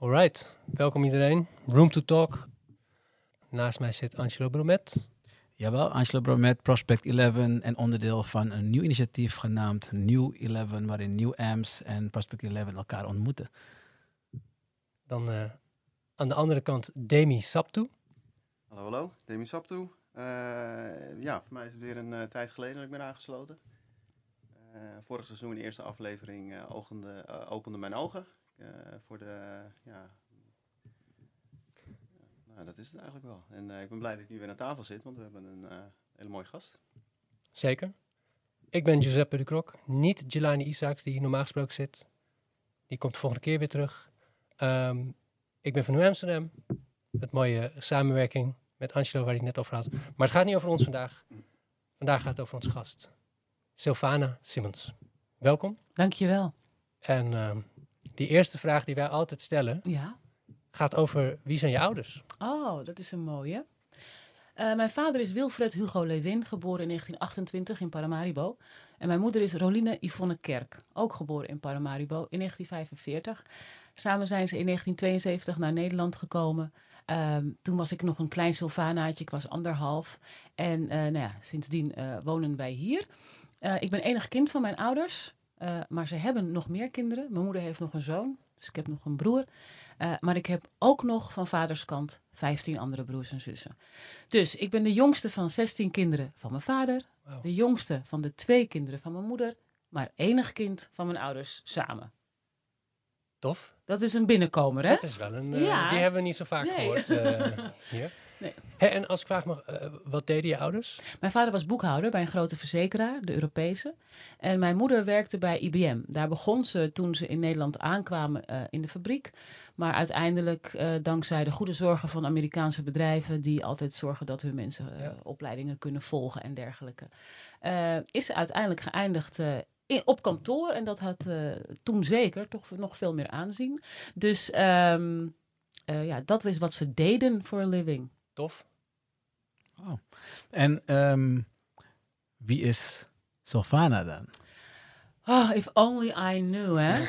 Alright, welkom iedereen. Room to Talk. Naast mij zit Angelo Bromet. Jawel, Angelo Bromet, Prospect 11 en onderdeel van een nieuw initiatief genaamd New 11, waarin New AMS en Prospect 11 elkaar ontmoeten. Dan uh, aan de andere kant Demi Saptu. Hallo, hallo, Demi Saptu. Uh, ja, voor mij is het weer een uh, tijd geleden dat ik ben aangesloten. vorig seizoen, de eerste aflevering, ogende, opende mijn ogen voor de ja, nou, dat is het eigenlijk wel. En uh, ik ben blij dat ik nu weer aan tafel zit, want we hebben een uh, hele mooie gast. Zeker. Ik ben Giuseppe de Krok, niet Jelani Isaacs, die normaal gesproken zit. Die komt de volgende keer weer terug. Um, ik ben van New Amsterdam. Met mooie samenwerking met Angelo, waar ik het net over had. Maar het gaat niet over ons vandaag. Vandaag gaat het over ons gast. Sylvana Simmons. Welkom. Dankjewel. En um, die eerste vraag die wij altijd stellen... Ja? gaat over wie zijn je ouders? Oh, dat is een mooie. Uh, mijn vader is Wilfred Hugo Lewin, geboren in 1928 in Paramaribo. En mijn moeder is Roline Yvonne Kerk, ook geboren in Paramaribo in 1945. Samen zijn ze in 1972 naar Nederland gekomen. Uh, toen was ik nog een klein Sylvanaatje, ik was anderhalf. En uh, nou ja, sindsdien uh, wonen wij hier. ik ben enig kind van mijn ouders, maar ze hebben nog meer kinderen. Mijn moeder heeft nog een zoon, dus ik heb nog een broer. Uh, maar ik heb ook nog van vaders kant 15 andere broers en zussen. Dus ik ben de jongste van 16 kinderen van mijn vader. Wow. De jongste van de twee kinderen van mijn moeder. Maar enig kind van mijn ouders samen. Tof. Dat is een binnenkomer, hè? Dat is wel een... Uh, ja. Die hebben we niet zo vaak nee. gehoord hier. Nee. en als ik vraag mag, uh, wat deden je ouders? Mijn vader was boekhouder bij een grote verzekeraar, de Europese. En mijn moeder werkte bij IBM. Daar begon ze toen ze in Nederland aankwamen uh, in de fabriek. Maar uiteindelijk, uh, dankzij de goede zorgen van Amerikaanse bedrijven... die altijd zorgen dat hun mensen ja. opleidingen kunnen volgen en dergelijke... is ze uiteindelijk geëindigd in, op kantoor. En dat had toen zeker toch nog veel meer aanzien. Dus um, ja, dat is wat ze deden voor een living. Tof. Oh. En um, wie is Sylvana dan? Oh, if only I knew, hè?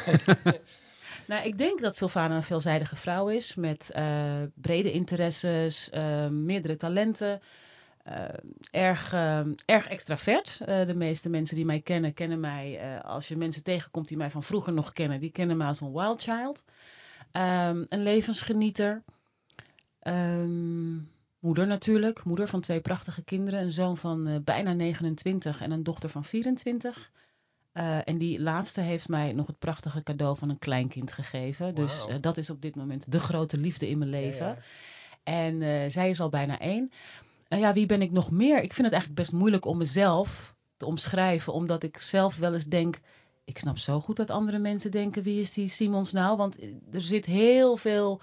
nou, ik denk dat Sylvana een veelzijdige vrouw is met uh, brede interesses, uh, meerdere talenten. Uh, erg, erg extravert. de meeste mensen die mij kennen, kennen mij. als je mensen tegenkomt die mij van vroeger nog kennen, die kennen mij als een wild child. Um, een levensgenieter. Um, moeder natuurlijk. Moeder van twee prachtige kinderen. Een zoon van uh, bijna 29 en een dochter van 24. Uh, en die laatste heeft mij nog het prachtige cadeau van een kleinkind gegeven. Wow. Dus uh, dat is op dit moment de grote liefde in mijn leven. Ja, ja. En zij is al bijna één. ja, wie ben ik nog meer? Ik vind het eigenlijk best moeilijk om mezelf te omschrijven. Omdat ik zelf wel eens denk... Ik snap zo goed dat andere mensen denken... wie is die Simons nou? Want er zit heel veel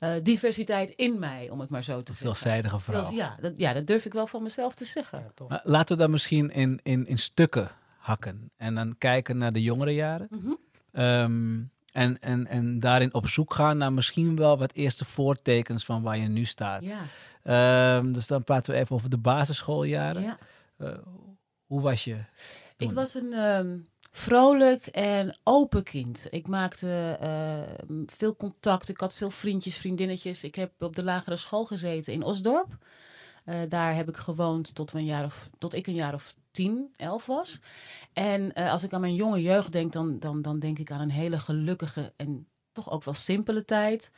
uh, diversiteit in mij, om het maar zo te zeggen. Veelzijdige vrouw. Veel, ja, dat, ja, dat durf ik wel van mezelf te zeggen. Ja, maar laten we dat misschien in, in, in stukken hakken en dan kijken naar de jongere jaren. Mm -hmm. um, en, en, en daarin op zoek gaan naar misschien wel wat eerste voortekens van waar je nu staat. Ja. Um, dus dan praten we even over de basisschooljaren. Ja. Uh, hoe was je? Toen? Ik was een um, vrolijk en open kind. Ik maakte uh, veel contact. Ik had veel vriendjes, vriendinnetjes. Ik heb op de lagere school gezeten in Osdorp. Uh, daar heb ik gewoond tot, een jaar of, tot ik een jaar of tien, elf was. En uh, als ik aan mijn jonge jeugd denk, dan, dan, dan denk ik aan een hele gelukkige en toch ook wel simpele tijd.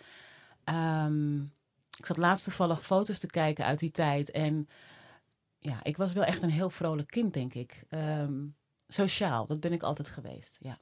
Um, ik zat laatst toevallig foto's te kijken uit die tijd. En ja, ik was wel echt een heel vrolijk kind, denk ik. Um, sociaal, dat ben ik altijd geweest, ja.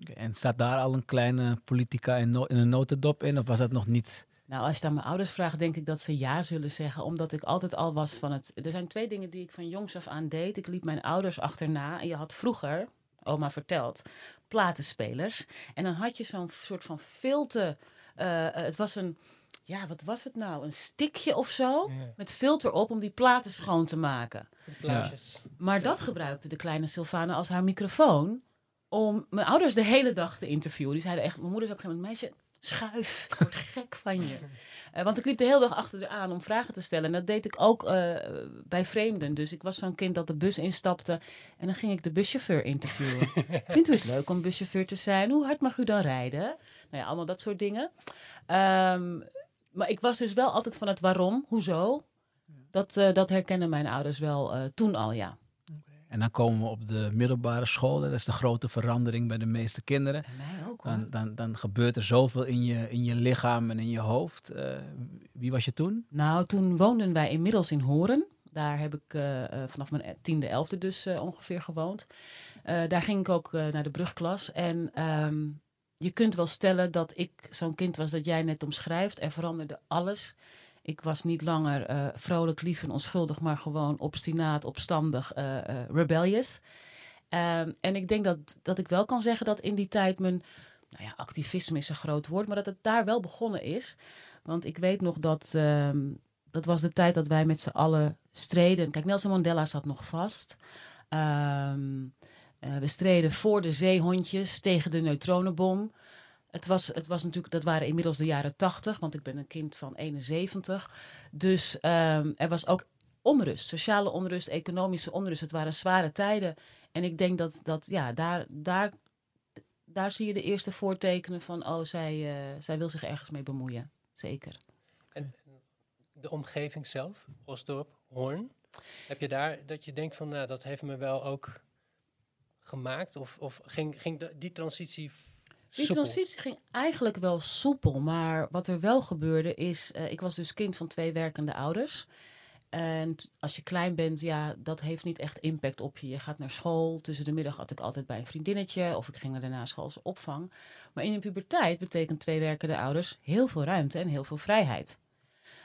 Okay, en staat daar al een kleine politica in, no in een notendop in, of was dat nog niet? Nou, als je het aan mijn ouders vraagt, denk ik dat ze ja zullen zeggen. Omdat ik altijd al was van het... Er zijn twee dingen die ik van jongs af aan deed. Ik liep mijn ouders achterna. En je had vroeger, oma verteld, platenspelers. En dan had je zo'n soort van filter... Uh, het was een... Ja, wat was het nou? Een stikje of zo? Ja. Met filter op om die platen schoon te maken. Ja. Maar dat gebruikte de kleine Sylvana als haar microfoon om mijn ouders de hele dag te interviewen. Die zeiden echt, mijn moeder zei op een gegeven moment, meisje, Schuif, ik word gek van je. Eh, want ik liep de hele dag achter haar aan om vragen te stellen. En dat deed ik ook eh, bij vreemden. Dus ik was zo'n kind dat de bus instapte. En dan ging ik de buschauffeur interviewen. Vindt u het leuk om buschauffeur te zijn? Hoe hard mag u dan rijden? Nou ja, allemaal dat soort dingen. Ehm, maar ik was dus wel altijd van het waarom, hoezo. Dat, eh, dat herkennen mijn ouders wel eh, toen al, ja. En dan komen we op de middelbare school. Dat is de grote verandering bij de meeste kinderen. Mij ook. Dan, dan, dan gebeurt er zoveel in je, in je lichaam en in je hoofd. Eh, wie was je toen? Nou, toen woonden wij inmiddels in Horen. Daar heb ik vanaf mijn tiende, elfde dus ongeveer gewoond. Daar ging ik ook naar de brugklas. En ehm, je kunt wel stellen dat ik zo'n kind was dat jij net omschrijft. Er veranderde alles. Ik was niet langer eh, vrolijk, lief en onschuldig, maar gewoon obstinaat, opstandig, eh, rebellious. Ehm, en ik denk dat, dat ik wel kan zeggen dat in die tijd mijn nou ja, activisme is een groot woord, maar dat het daar wel begonnen is. Want ik weet nog dat ehm, dat was de tijd dat wij met z'n allen streden. Kijk, Nelson Mandela zat nog vast. Ehm, eh, we streden voor de zeehondjes tegen de neutronenbom. Het was, het was natuurlijk, dat waren inmiddels de jaren 80, want ik ben een kind van 71. Dus ehm, er was ook onrust, sociale onrust, economische onrust. Het waren zware tijden. En ik denk dat, dat ja, daar, daar, daar zie je de eerste voortekenen van, oh, zij, eh, zij wil zich ergens mee bemoeien. Zeker. En de omgeving zelf, Osdorp, Hoorn. Heb je daar dat je denkt van, nou, dat heeft me wel ook gemaakt? Of, of ging, ging de- die transitie Die soepel? transitie ging eigenlijk wel soepel. Maar wat er wel gebeurde is... eh, ik was dus kind van twee werkende ouders. En als je klein bent, ja, dat heeft niet echt impact op je. Je gaat naar school. Tussen de middag had ik altijd bij een vriendinnetje. Of ik ging naar de naschoolse opvang. Maar in de puberteit betekent twee werkende ouders... heel veel ruimte en heel veel vrijheid.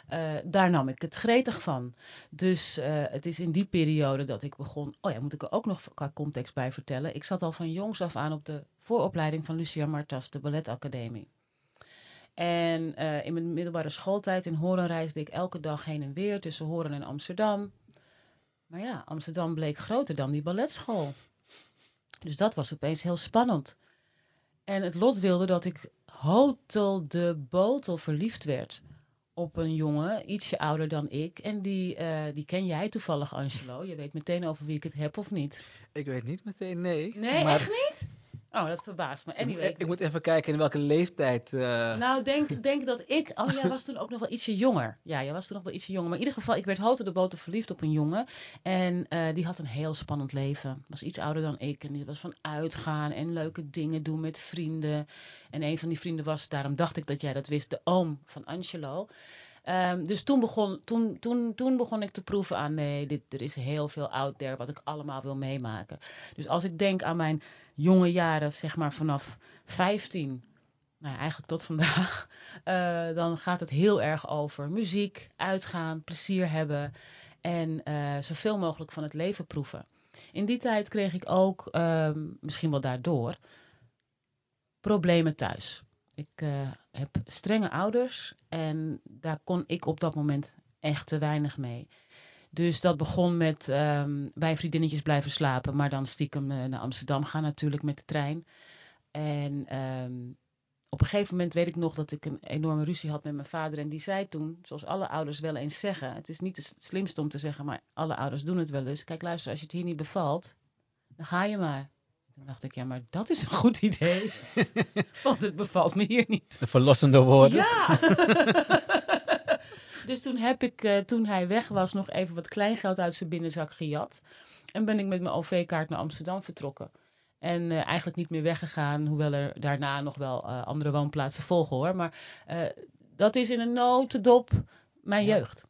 Eh, daar nam ik het gretig van. Dus eh, het is in die periode dat ik begon. Oh ja, moet ik er ook nog qua context bij vertellen. Ik zat al van jongs af aan op de vooropleiding van Lucia Martas, de balletacademie. En eh, in mijn middelbare schooltijd in Horen reisde ik elke dag heen en weer tussen Horen en Amsterdam. Maar ja, Amsterdam bleek groter dan die balletschool. Dus dat was opeens heel spannend. En het lot wilde dat ik hotel de botel verliefd werd op een jongen, ietsje ouder dan ik. En die, eh, die ken jij toevallig, Angelo. Je weet meteen over wie ik het heb of niet. Ik weet niet meteen, nee. Nee, maar echt niet? Oh, dat verbaast me. ik, Anyway, ik, ik moet even kijken in welke leeftijd. eh, nou, denk, denk dat ik... Oh, jij was toen ook nog wel ietsje jonger. Ja, jij was toen nog wel ietsje jonger. Maar in ieder geval, ik werd houten de boter verliefd op een jongen. En eh, die had een heel spannend leven. Was iets ouder dan ik. En die was van uitgaan en leuke dingen doen met vrienden. En een van die vrienden was, daarom dacht ik dat jij dat wist, de oom van Angelo. Ehm, dus toen begon, toen, toen, toen begon ik te proeven aan, nee, dit, er is heel veel out there wat ik allemaal wil meemaken. Dus als ik denk aan mijn jonge jaren, zeg maar vanaf 15, nou eigenlijk tot vandaag, eh, dan gaat het heel erg over muziek, uitgaan, plezier hebben en eh, zoveel mogelijk van het leven proeven. In die tijd kreeg ik ook, ehm, misschien wel daardoor, problemen thuis. Ik eh, heb strenge ouders en daar kon ik op dat moment echt te weinig mee. Dus dat begon met ehm, bij vriendinnetjes blijven slapen, maar dan stiekem eh, naar Amsterdam gaan natuurlijk met de trein. En ehm, op een gegeven moment weet ik nog dat ik een enorme ruzie had met mijn vader. En die zei toen, zoals alle ouders wel eens zeggen: Het is niet het slimste om te zeggen, maar alle ouders doen het wel eens. Kijk, luister, als je het hier niet bevalt, dan ga je maar. Toen dacht ik, ja, maar dat is een goed idee. Want het bevalt me hier niet. de verlossende woorden. Ja! dus toen heb ik, eh, toen hij weg was, nog even wat kleingeld uit zijn binnenzak gejat. En ben ik met mijn OV-kaart naar Amsterdam vertrokken. En eh, eigenlijk niet meer weggegaan, hoewel er daarna nog wel eh, andere woonplaatsen volgen hoor. Maar eh, dat is in een notendop mijn Ja. jeugd.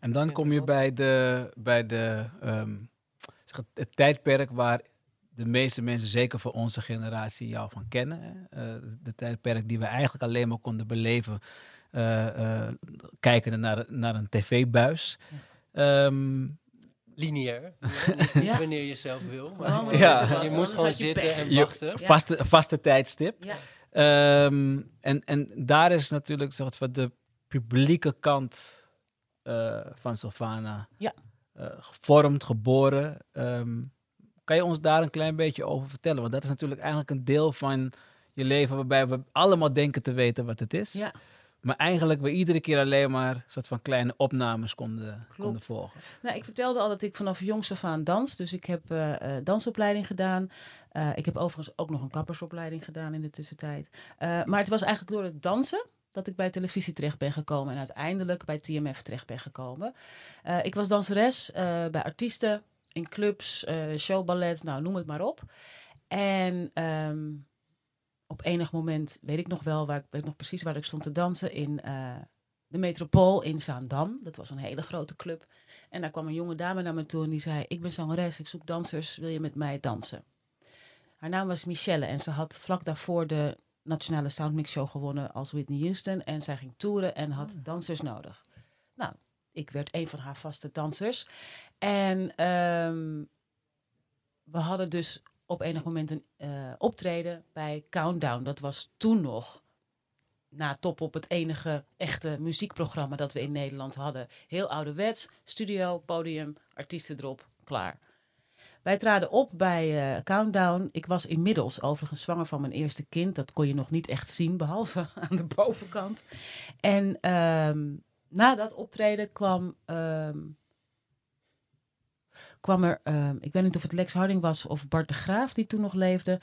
En dan kom je bij de, bij de ehm, zeg het, het tijdperk waar de meeste mensen, zeker voor onze generatie, jou van kennen. Hè? Eh, de tijdperk die we eigenlijk alleen maar konden beleven, eh eh kijkende naar, naar een tv-buis. Ehm, Lineair. Ja. Wanneer je zelf wil. Maar Oh, maar Ja. je, moest gewoon je zitten pech. en wachten. Ja. vaste, vaste tijdstip. Ja. Ehm, en, en daar is natuurlijk zeg, het, wat de publieke kant eh, van Sylvana Ja. gevormd, geboren. Ehm, kan je ons daar een klein beetje over vertellen? Want dat is natuurlijk eigenlijk een deel van je leven waarbij we allemaal denken te weten wat het is. Ja. Maar eigenlijk we iedere keer alleen maar een soort van kleine opnames konden, konden volgen. Nou, ik vertelde al dat ik vanaf jongs af aan dans. Dus ik heb uh, dansopleiding gedaan. Uh, ik heb overigens ook nog een kappersopleiding gedaan in de tussentijd. maar het was eigenlijk door het dansen dat ik bij televisie terecht ben gekomen. En uiteindelijk bij TMF terecht ben gekomen. ik was danseres bij artiesten, in clubs, showballet, nou noem het maar op. En... Um, op enig moment weet ik nog wel, waar, ik weet nog precies waar ik stond te dansen in uh, de Metropool in Zaandam. Dat was een hele grote club. En daar kwam een jonge dame naar me toe en die zei: Ik ben zangeres, ik zoek dansers, wil je met mij dansen? Haar naam was Michelle en ze had vlak daarvoor de Nationale Soundmix Show gewonnen als Whitney Houston. En zij ging toeren en had oh. dansers nodig. Nou, ik werd een van haar vaste dansers. En um, we hadden dus op enig moment een uh, optreden bij Countdown. Dat was toen nog na top op het enige echte muziekprogramma dat we in Nederland hadden. Heel ouderwets, studio, podium, artiesten erop, klaar. Wij traden op bij uh, Countdown. Ik was inmiddels overigens zwanger van mijn eerste kind. Dat kon je nog niet echt zien, behalve aan de bovenkant. En um, na dat optreden kwam um, kwam er, uh, ik weet niet of het Lex Harding was of Bart de Graaf die toen nog leefde,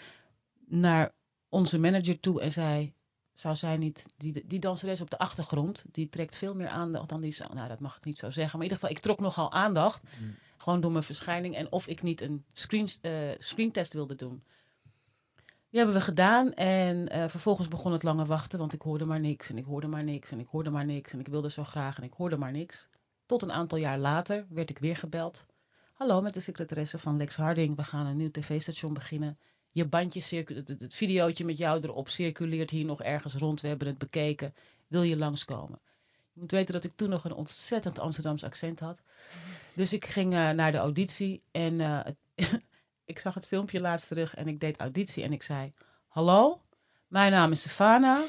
naar onze manager toe en zei, zou zij niet, die, die danseres op de achtergrond, die trekt veel meer aandacht dan die, nou dat mag ik niet zo zeggen, maar in ieder geval, ik trok nogal aandacht, mm. gewoon door mijn verschijning en of ik niet een screen, uh, screentest wilde doen. Die hebben we gedaan en uh, vervolgens begon het lange wachten, want ik hoorde maar niks en ik hoorde maar niks en ik hoorde maar niks en ik wilde zo graag en ik hoorde maar niks. Tot een aantal jaar later werd ik weer gebeld. Hallo, met de secretaresse van Lex Harding. We gaan een nieuw tv-station beginnen. Je bandje, het, het videootje met jou erop circuleert hier nog ergens rond. We hebben het bekeken. Wil je langskomen? Je moet weten dat ik toen nog een ontzettend Amsterdams accent had. Dus ik ging uh, naar de auditie en uh, ik zag het filmpje laatst terug en ik deed auditie en ik zei: Hallo, mijn naam is Stefana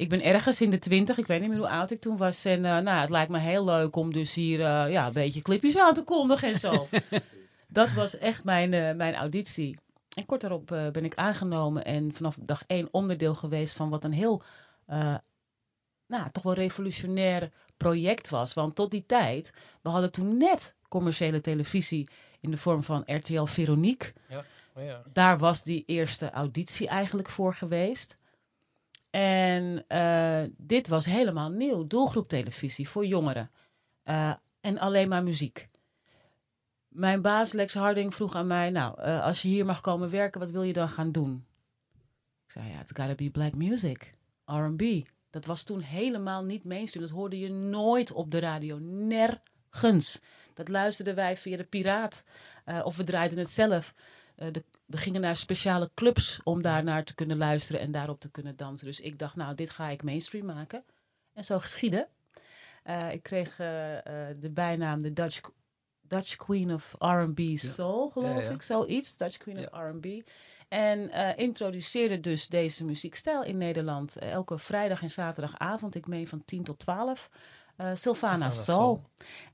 ik ben ergens in de twintig, ik weet niet meer hoe oud ik toen was. En uh, nou, het lijkt me heel leuk om dus hier uh, ja, een beetje clipjes aan te kondigen en zo. dat was echt mijn, uh, mijn auditie. En kort daarop ben ik aangenomen en vanaf dag één onderdeel geweest van wat een heel, nou, toch wel revolutionair project was. Want tot die tijd, we hadden toen net commerciële televisie in de vorm van RTL Veronique. Ja. Oh ja. Daar was die eerste auditie eigenlijk voor geweest. En uh, dit was helemaal nieuw. Doelgroeptelevisie voor jongeren. Uh, en alleen maar muziek. Mijn baas Lex Harding vroeg aan mij: Nou, uh, als je hier mag komen werken, wat wil je dan gaan doen? Ik zei: Ja, it's gotta be black music, RB. Dat was toen helemaal niet mainstream. Dat hoorde je nooit op de radio. Nergens. Dat luisterden wij via de Piraat. of we draaiden het zelf. Eh, de, we gingen naar speciale clubs om daar naar te kunnen luisteren en daarop te kunnen dansen. Dus ik dacht, nou, dit ga ik mainstream maken. En zo geschiedde. Uh, ik kreeg uh, de bijnaam de Dutch, Dutch Queen of R&B Soul, geloof ja, ja. ik, zoiets. Dutch Queen of R&B. En introduceerde dus deze muziekstijl in Nederland. elke vrijdag en zaterdagavond, ik meen van 10 tot 12 uh, Sylvana Soul.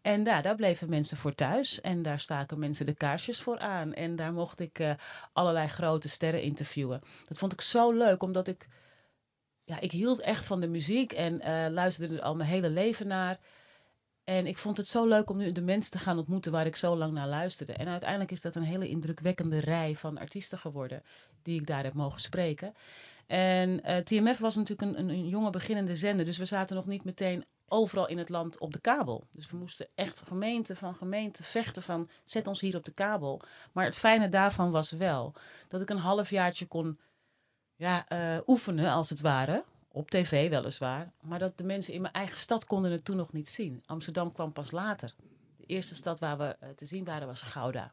En daar, daar bleven mensen voor thuis. En daar staken mensen de kaarsjes voor aan. En daar mocht ik uh, allerlei grote sterren interviewen. Dat vond ik zo leuk, omdat ik... Ja, ik hield echt van de muziek en uh, luisterde er al mijn hele leven naar. En ik vond het zo leuk om nu de mensen te gaan ontmoeten waar ik zo lang naar luisterde. En uiteindelijk is dat een hele indrukwekkende rij van artiesten geworden die ik daar heb mogen spreken. En uh, TMF was natuurlijk een, een, een, jonge beginnende zender, dus we zaten nog niet meteen overal in het land op de kabel. Dus we moesten echt gemeente van gemeente vechten van zet ons hier op de kabel. Maar het fijne daarvan was wel dat ik een halfjaartje kon ja, uh, oefenen als het ware. Op tv weliswaar. Maar dat de mensen in mijn eigen stad konden het toen nog niet zien. Amsterdam kwam pas later. De eerste stad waar we uh, te zien waren was Gouda.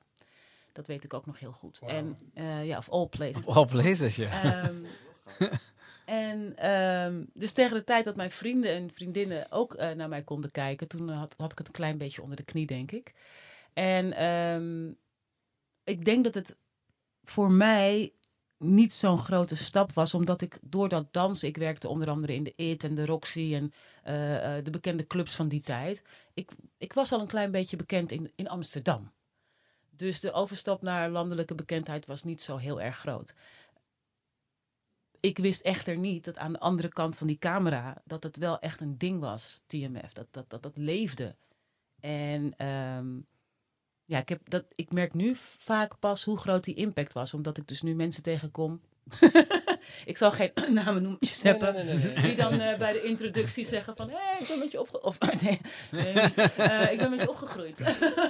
Dat weet ik ook nog heel goed. Wow. En uh, ja, of all places. Of all places, ja. Um, En um, dus tegen de tijd dat mijn vrienden en vriendinnen ook uh, naar mij konden kijken, toen had, had ik het een klein beetje onder de knie, denk ik. En um, ik denk dat het voor mij niet zo'n grote stap was, omdat ik door dat dansen, ik werkte onder andere in de IT en de Roxy en uh, de bekende clubs van die tijd. Ik, ik was al een klein beetje bekend in, in Amsterdam. Dus de overstap naar landelijke bekendheid was niet zo heel erg groot ik wist echter niet dat aan de andere kant van die camera, dat het wel echt een ding was, TMF. Dat dat, dat, dat leefde. En ehm, ja, ik, heb dat, ik merk nu vaak pas hoe groot die impact was. Omdat ik dus nu mensen tegenkom. ik zal geen namen noemen, Giuseppe. Nee, nee, nee, nee, nee. Die dan eh, bij de introductie zeggen van... Hé, hey, ik ben met je opgegroeid. Of nee, nee, eh, ik ben met je opgegroeid.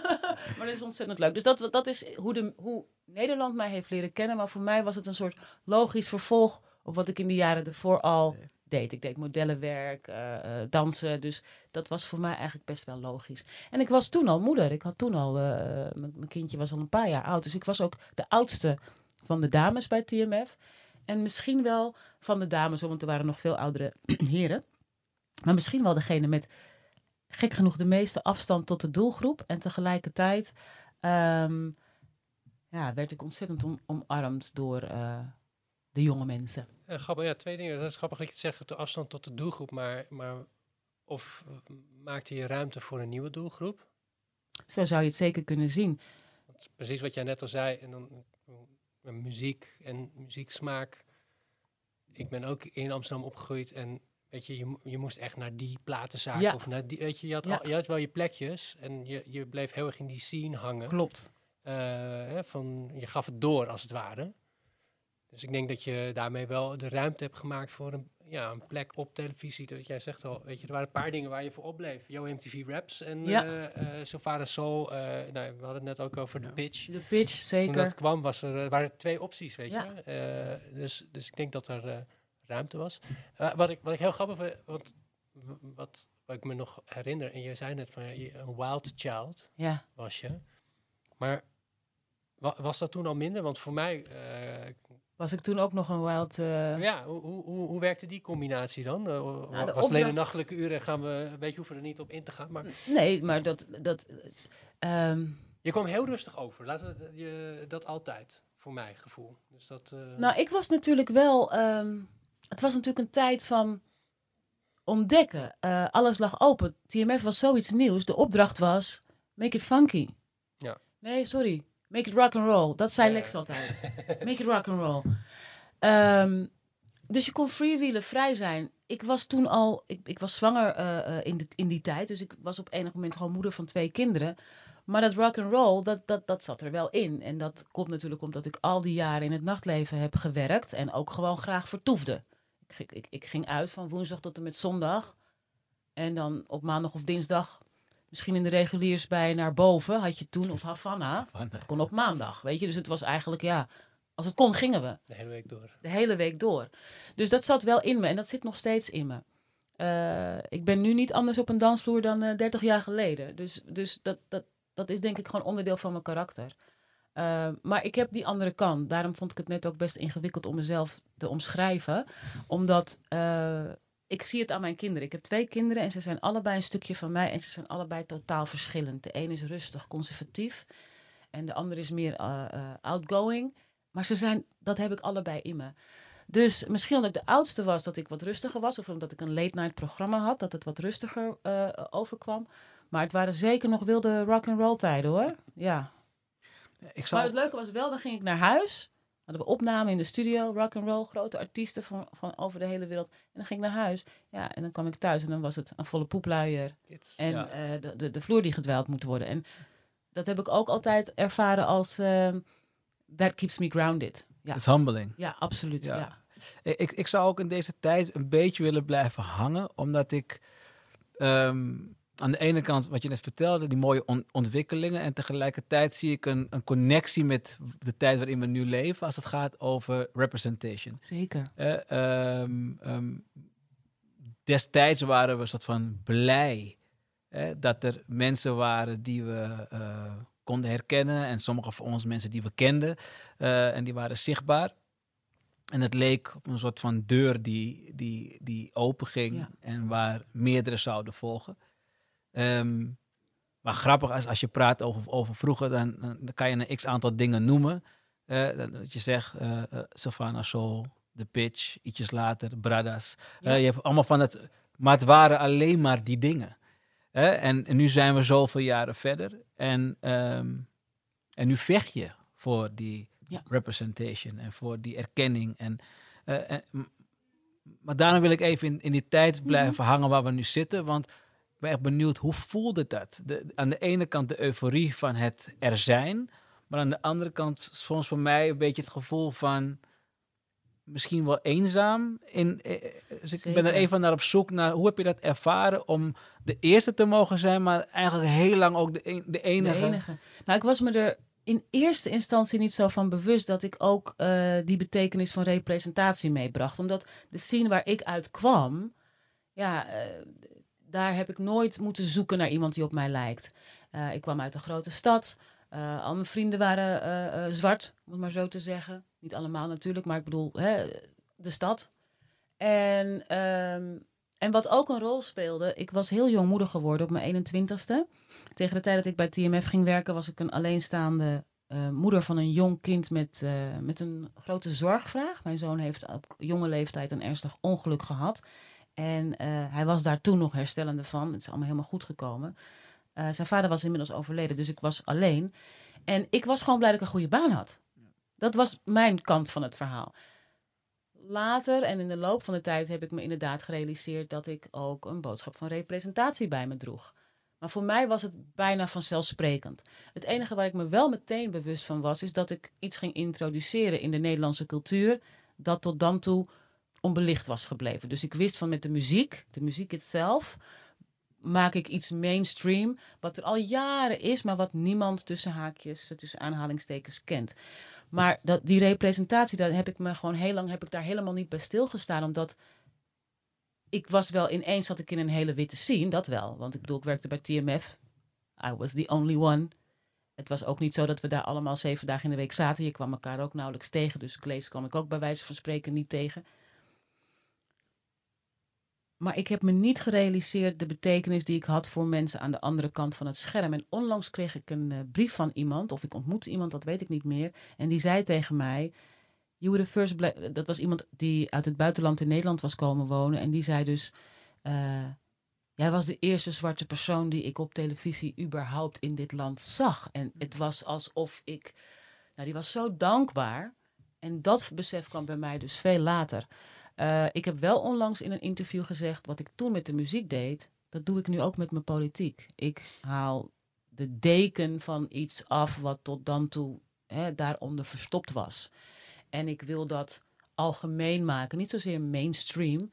maar dat is ontzettend leuk. Dus dat, dat is hoe, de, hoe Nederland mij heeft leren kennen. Maar voor mij was het een soort logisch vervolg... op wat ik in de jaren ervoor al deed. Ik deed modellenwerk, eh, dansen. Dus dat was voor mij eigenlijk best wel logisch. En ik was toen al moeder. Ik had toen al... eh, mijn kindje was al een paar jaar oud. Dus ik was ook de oudste van de dames bij TMF. En misschien wel van de dames, want er waren nog veel oudere heren. Maar misschien wel degene met, gek genoeg, de meeste afstand tot de doelgroep. En tegelijkertijd ehm, ja, werd ik ontzettend om, omarmd door de jonge mensen. Grappig, ja, twee dingen. Dat is grappig dat je het zegt, de afstand tot de doelgroep, maar, maar of eh, maakte je ruimte voor een nieuwe doelgroep? Zo zou je het zeker kunnen zien. Want precies wat jij net al zei, en dan eh, muziek en muzieksmaak. Ik ben ook in Amsterdam opgegroeid en weet je, je, je moest echt naar die platenzaak Ja. of naar die, weet je, je had, Ja. al- je had wel je plekjes en je, je bleef heel erg in die scene hangen. Klopt. Hè, van, je gaf het door als het ware. Dus ik denk dat je daarmee wel de ruimte hebt gemaakt voor een, ja, een plek op televisie. Dat jij zegt al, weet je, er waren een paar dingen waar je voor opbleef. Yo MTV Raps en Ja. uh, Sylvana Soul. eh, nou, we hadden het net ook over de pitch. De pitch, Toen zeker. dat kwam, was er, eh, waren er twee opties, weet Ja. je. Eh, dus, dus ik denk dat er eh, ruimte was. Eh, wat, ik, wat ik heel grappig vind, want wat, wat ik me nog herinner, en je zei net van een wild child Ja. was je. Maar wa- was dat toen al minder? Want voor mij, eh, Was ik toen ook nog een wild... eh, ja, hoe, hoe, hoe, werkte die combinatie dan? Uh, Nou, was alleen de nachtelijke uren, gaan we, weet je, hoeven er niet op in te gaan. Maar Nee, maar dat... dat ehm, je kwam heel rustig over. Laten we je, dat altijd, voor mijn gevoel. Dus dat, eh, Nou, ik was natuurlijk wel. ehm, het was natuurlijk een tijd van ontdekken. Alles lag open. TMF was zoiets nieuws. De opdracht was: make it funky. Ja. Nee, sorry. Make it rock and roll. Dat zei. Lex altijd. Make it rock and roll. Ehm, dus je kon freewheelen, vrij zijn. Ik was toen al, ik, ik was zwanger eh, eh, in, de, in die tijd. Dus ik was op enig moment gewoon moeder van twee kinderen. Maar dat rock and roll, dat, dat, dat zat er wel in. En dat komt natuurlijk omdat ik al die jaren in het nachtleven heb gewerkt. En ook gewoon graag vertoefde. Ik, ik, ik ging uit van woensdag tot en met zondag. En dan op maandag of dinsdag, misschien in de reguliers bij naar boven, had je toen, of Havana. Dat kon op maandag, weet je. Dus het was eigenlijk, ja, als het kon, gingen we de hele week door. de hele week door. Dus dat zat wel in me en dat zit nog steeds in me. Eh, ik ben nu niet anders op een dansvloer dan eh 30 jaar geleden. Dus, dus dat, dat, dat is denk ik gewoon onderdeel van mijn karakter. Eh, maar ik heb die andere kant. Daarom vond ik het net ook best ingewikkeld om mezelf te omschrijven. Omdat eh, ik zie het aan mijn kinderen. Ik heb twee kinderen en ze zijn allebei een stukje van mij. En ze zijn allebei totaal verschillend. De een is rustig, conservatief. En de ander is meer eh, eh, outgoing. Maar ze zijn, dat heb ik allebei in me. Dus misschien omdat ik de oudste was, dat ik wat rustiger was. Of omdat ik een late night programma had, dat het wat rustiger eh, overkwam. Maar het waren zeker nog wilde rock and roll tijden hoor. Ja. Ik Maar zou, het leuke was wel, dan ging ik naar huis. Hadden we opname in de studio, rock and roll, grote artiesten van, van over de hele wereld. En dan ging ik naar huis. Ja, en dan kwam ik thuis en dan was het een volle poepluier. Kids. En Ja. eh, de, de, de vloer die gedwijld moet worden. En dat heb ik ook altijd ervaren als ehm, that keeps me grounded. Ja, it's humbling. ja absoluut. Ja. Ja. Ik, ik- ik zou ook in deze tijd een beetje willen blijven hangen, omdat ik ehm, aan de ene kant, wat je net vertelde, die mooie on- ontwikkelingen, en tegelijkertijd zie ik een, een connectie met de tijd waarin we nu leven, als het gaat over representation. Zeker. Eh, ehm, ehm, destijds waren we een soort van blij eh, dat er mensen waren die we eh, konden herkennen. En sommige van ons mensen die we kenden. eh, en die waren zichtbaar. En het leek op een soort van deur die, die, die open ging Ja. en waar meerdere zouden volgen. Ehm, maar grappig, als, als je praat over, over vroeger, dan, dan kan je een x aantal dingen noemen. Eh, dat je zegt, eh, Savannah Soul, The Pitch, ietsjes later, Bradas. Ja. Je hebt allemaal van het, maar het waren alleen maar die dingen. En, en nu zijn we zoveel jaren verder. En, ehm, en nu vecht je voor die Ja. representation en voor die erkenning. En maar daarom wil ik even in, in die tijd Mhm. blijven hangen waar we nu zitten. Want ben echt benieuwd, hoe voelde dat? De, aan de ene kant de euforie van het er zijn. Maar aan de andere kant soms voor mij een beetje het gevoel van misschien wel eenzaam. In, eh, dus ik ben er even naar op zoek naar hoe heb je dat ervaren om de eerste te mogen zijn, maar eigenlijk heel lang ook de, de enige. De enige. Nou, ik was me er in eerste instantie niet zo van bewust dat ik ook eh, die betekenis van representatie meebracht. Omdat de scene waar ik uit kwam, ja, eh, daar heb ik nooit moeten zoeken naar iemand die op mij lijkt. Eh, ik kwam uit een grote stad. Eh, al mijn vrienden waren eh, zwart, om het maar zo te zeggen. Niet allemaal natuurlijk, maar ik bedoel hè, de stad. En, ehm, en wat ook een rol speelde, ik was heel jong moeder geworden op mijn 21ste. Tegen de tijd dat ik bij TMF ging werken, was ik een alleenstaande moeder van een jong kind met, met een grote zorgvraag. Mijn zoon heeft op jonge leeftijd een ernstig ongeluk gehad. En eh, hij was daar toen nog herstellende van. Het is allemaal helemaal goed gekomen. Eh, zijn vader was inmiddels overleden, dus ik was alleen. En ik was gewoon blij dat ik een goede baan had. Dat was mijn kant van het verhaal. Later en in de loop van de tijd heb ik me inderdaad gerealiseerd dat ik ook een boodschap van representatie bij me droeg. Maar voor mij was het bijna vanzelfsprekend. Het enige waar ik me wel meteen bewust van was, is dat ik iets ging introduceren in de Nederlandse cultuur, dat tot dan toe onbelicht was gebleven. Dus ik wist van met de muziek, de muziek itself, maak ik iets mainstream, wat er al jaren is, maar wat niemand tussen haakjes, tussen aanhalingstekens kent. Maar dat, die representatie, daar heb ik me gewoon heel lang, heb ik daar helemaal niet bij stilgestaan, omdat ik was wel ineens zat ik in een hele witte scene, dat wel. Want ik bedoel, ik werkte bij TMF. I was the only one. Het was ook niet zo dat we daar allemaal zeven dagen in de week zaten. Je kwam elkaar ook nauwelijks tegen. Dus Klees kwam ik ook bij wijze van spreken niet tegen. Maar ik heb me niet gerealiseerd de betekenis die ik had voor mensen aan de andere kant van het scherm. En onlangs kreeg ik een eh, brief van iemand, of ik ontmoette iemand, dat weet ik niet meer. En die zei tegen mij: You were the first black. Dat was iemand die uit het buitenland in Nederland was komen wonen. En die zei dus: eh, Jij was de eerste zwarte persoon die ik op televisie überhaupt in dit land zag. En het was alsof ik. Nou, die was zo dankbaar. En dat besef kwam bij mij dus veel later. Eh, ik heb wel onlangs in een interview gezegd, wat ik toen met de muziek deed, dat doe ik nu ook met mijn politiek. Ik haal de deken van iets af wat tot dan toe hè, daaronder verstopt was. En ik wil dat algemeen maken, niet zozeer mainstream.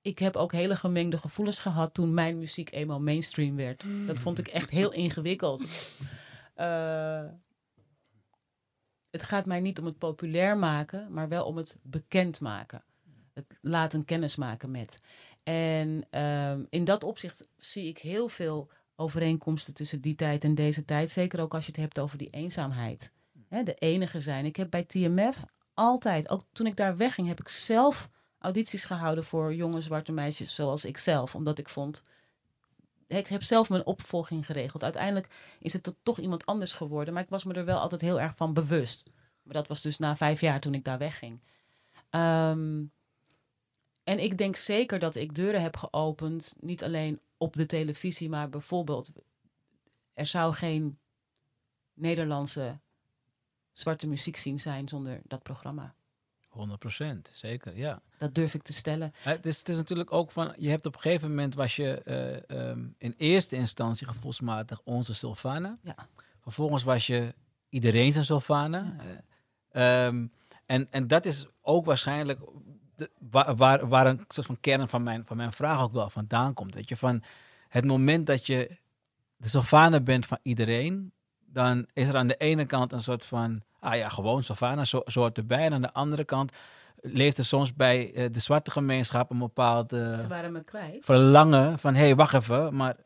Ik heb ook hele gemengde gevoelens gehad toen mijn muziek eenmaal mainstream werd. Dat vond ik echt heel ingewikkeld. Eh, het gaat mij niet om het populair maken, maar wel om het bekend maken. Het laten kennis maken met. En ehm, in dat opzicht zie ik heel veel overeenkomsten tussen die tijd en deze tijd. Zeker ook als je het hebt over die eenzaamheid. De enige zijn. Ik heb bij TMF altijd, ook toen ik daar wegging, heb ik zelf audities gehouden voor jonge zwarte meisjes zoals ik zelf. Omdat ik vond, ik heb zelf mijn opvolging geregeld. Uiteindelijk is het toch iemand anders geworden. Maar ik was me er wel altijd heel erg van bewust. Maar dat was dus na vijf jaar toen ik daar wegging. Ehm, en ik denk zeker dat ik deuren heb geopend. Niet alleen op de televisie, maar bijvoorbeeld... Er zou geen Nederlandse zwarte muziek zien zijn zonder dat programma. 100%, zeker, ja. Dat durf ik te stellen. Het is, het is natuurlijk ook van, je hebt op een gegeven moment was je eh, ehm, in eerste instantie gevoelsmatig onze Sylvana. Ja. Vervolgens was je iedereen zijn Sylvana. Eh, ehm, en, en dat is ook waarschijnlijk de, waar, waar, waar een soort van kern van mijn, van mijn vraag ook wel vandaan komt. Weet je, van het moment dat je de Sylvana bent van iedereen, dan is er aan de ene kant een soort van, ah ja, gewoon Sylvana zo, soort erbij. En aan de andere kant leeft er soms bij eh, de zwarte gemeenschap een bepaald eh, me kwijt. verlangen van, hé, hey, wacht even, maar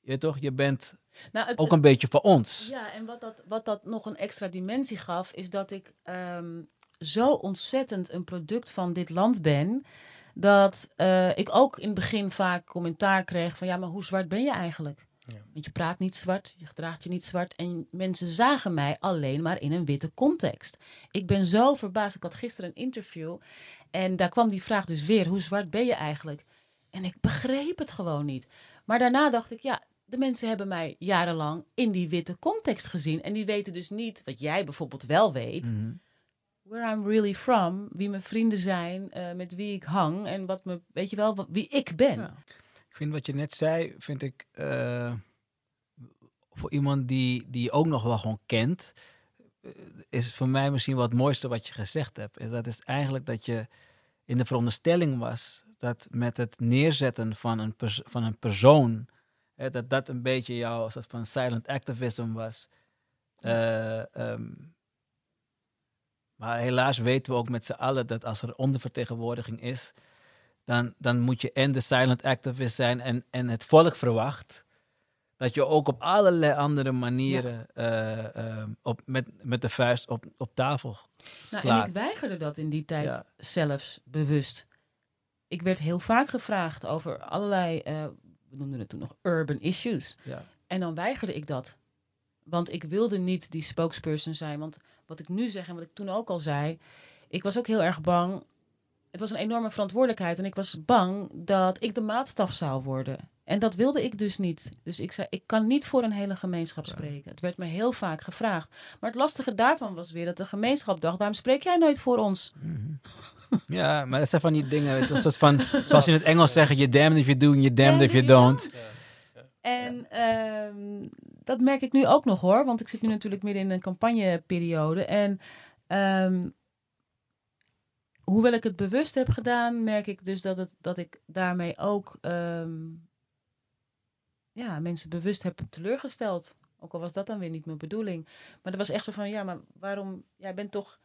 je toch, je bent Nou, het, ook een beetje voor ons. Ja, en wat dat, wat dat nog een extra dimensie gaf, is dat ik ehm, zo ontzettend een product van dit land ben. Dat eh, ik ook in het begin vaak commentaar kreeg van ja, maar hoe zwart ben je eigenlijk? Ja. Want je praat niet zwart, je gedraagt je niet zwart. En mensen zagen mij alleen maar in een witte context. Ik ben zo verbaasd. Ik had gisteren een interview en daar kwam die vraag dus weer: hoe zwart ben je eigenlijk? En ik begreep het gewoon niet. Maar daarna dacht ik, ja, de mensen hebben mij jarenlang in die witte context gezien. En die weten dus niet, wat jij bijvoorbeeld wel weet, Mhm. Where I'm really from, wie mijn vrienden zijn, eh, met wie ik hang en wat me, weet je wel, wat, wie ik ben. Ja. Ik vind wat je net zei, vind ik eh, voor iemand die, die ook nog wel gewoon kent, eh, is voor mij misschien wel het mooiste wat je gezegd hebt. Is dat is eigenlijk dat je in de veronderstelling was dat met het neerzetten van een, pers- van een persoon, hè, dat dat een beetje jouw soort van silent activism was. Eh, ehm, maar helaas weten we ook met z'n allen dat als er ondervertegenwoordiging is, dan, dan moet je en de silent activist zijn en, en het volk verwacht dat je ook op allerlei andere manieren eh, ehm, op, met, met de vuist op, op tafel Nou, slaat. en ik weigerde dat in die tijd Ja. zelfs bewust. Ik werd heel vaak gevraagd over allerlei, eh, we noemden het toen nog urban issues. ja. En dan weigerde ik dat. Want ik wilde niet die spokesperson zijn. Want wat ik nu zeg en wat ik toen ook al zei, ik was ook heel erg bang. Het was een enorme verantwoordelijkheid en ik was bang dat ik de maatstaf zou worden. En dat wilde ik dus niet. Dus ik zei, ik kan niet voor een hele gemeenschap Ja. spreken. Het werd me heel vaak gevraagd. Maar het lastige daarvan was weer dat de gemeenschap dacht, waarom spreek jij nooit voor ons? Mhm. ja, maar dat zijn van die dingen, het is van, zoals je in het Engels zeggen, you damned if you do you damned if you don't. En ehm, dat merk ik nu ook nog hoor, want ik zit nu natuurlijk midden in een campagneperiode. En ehm, hoewel ik het bewust heb gedaan, merk ik dus dat, het, dat ik daarmee ook ehm, ja, mensen bewust heb teleurgesteld. Ook al was dat dan weer niet mijn bedoeling. Maar er was echt zo van, ja, maar waarom, jij bent toch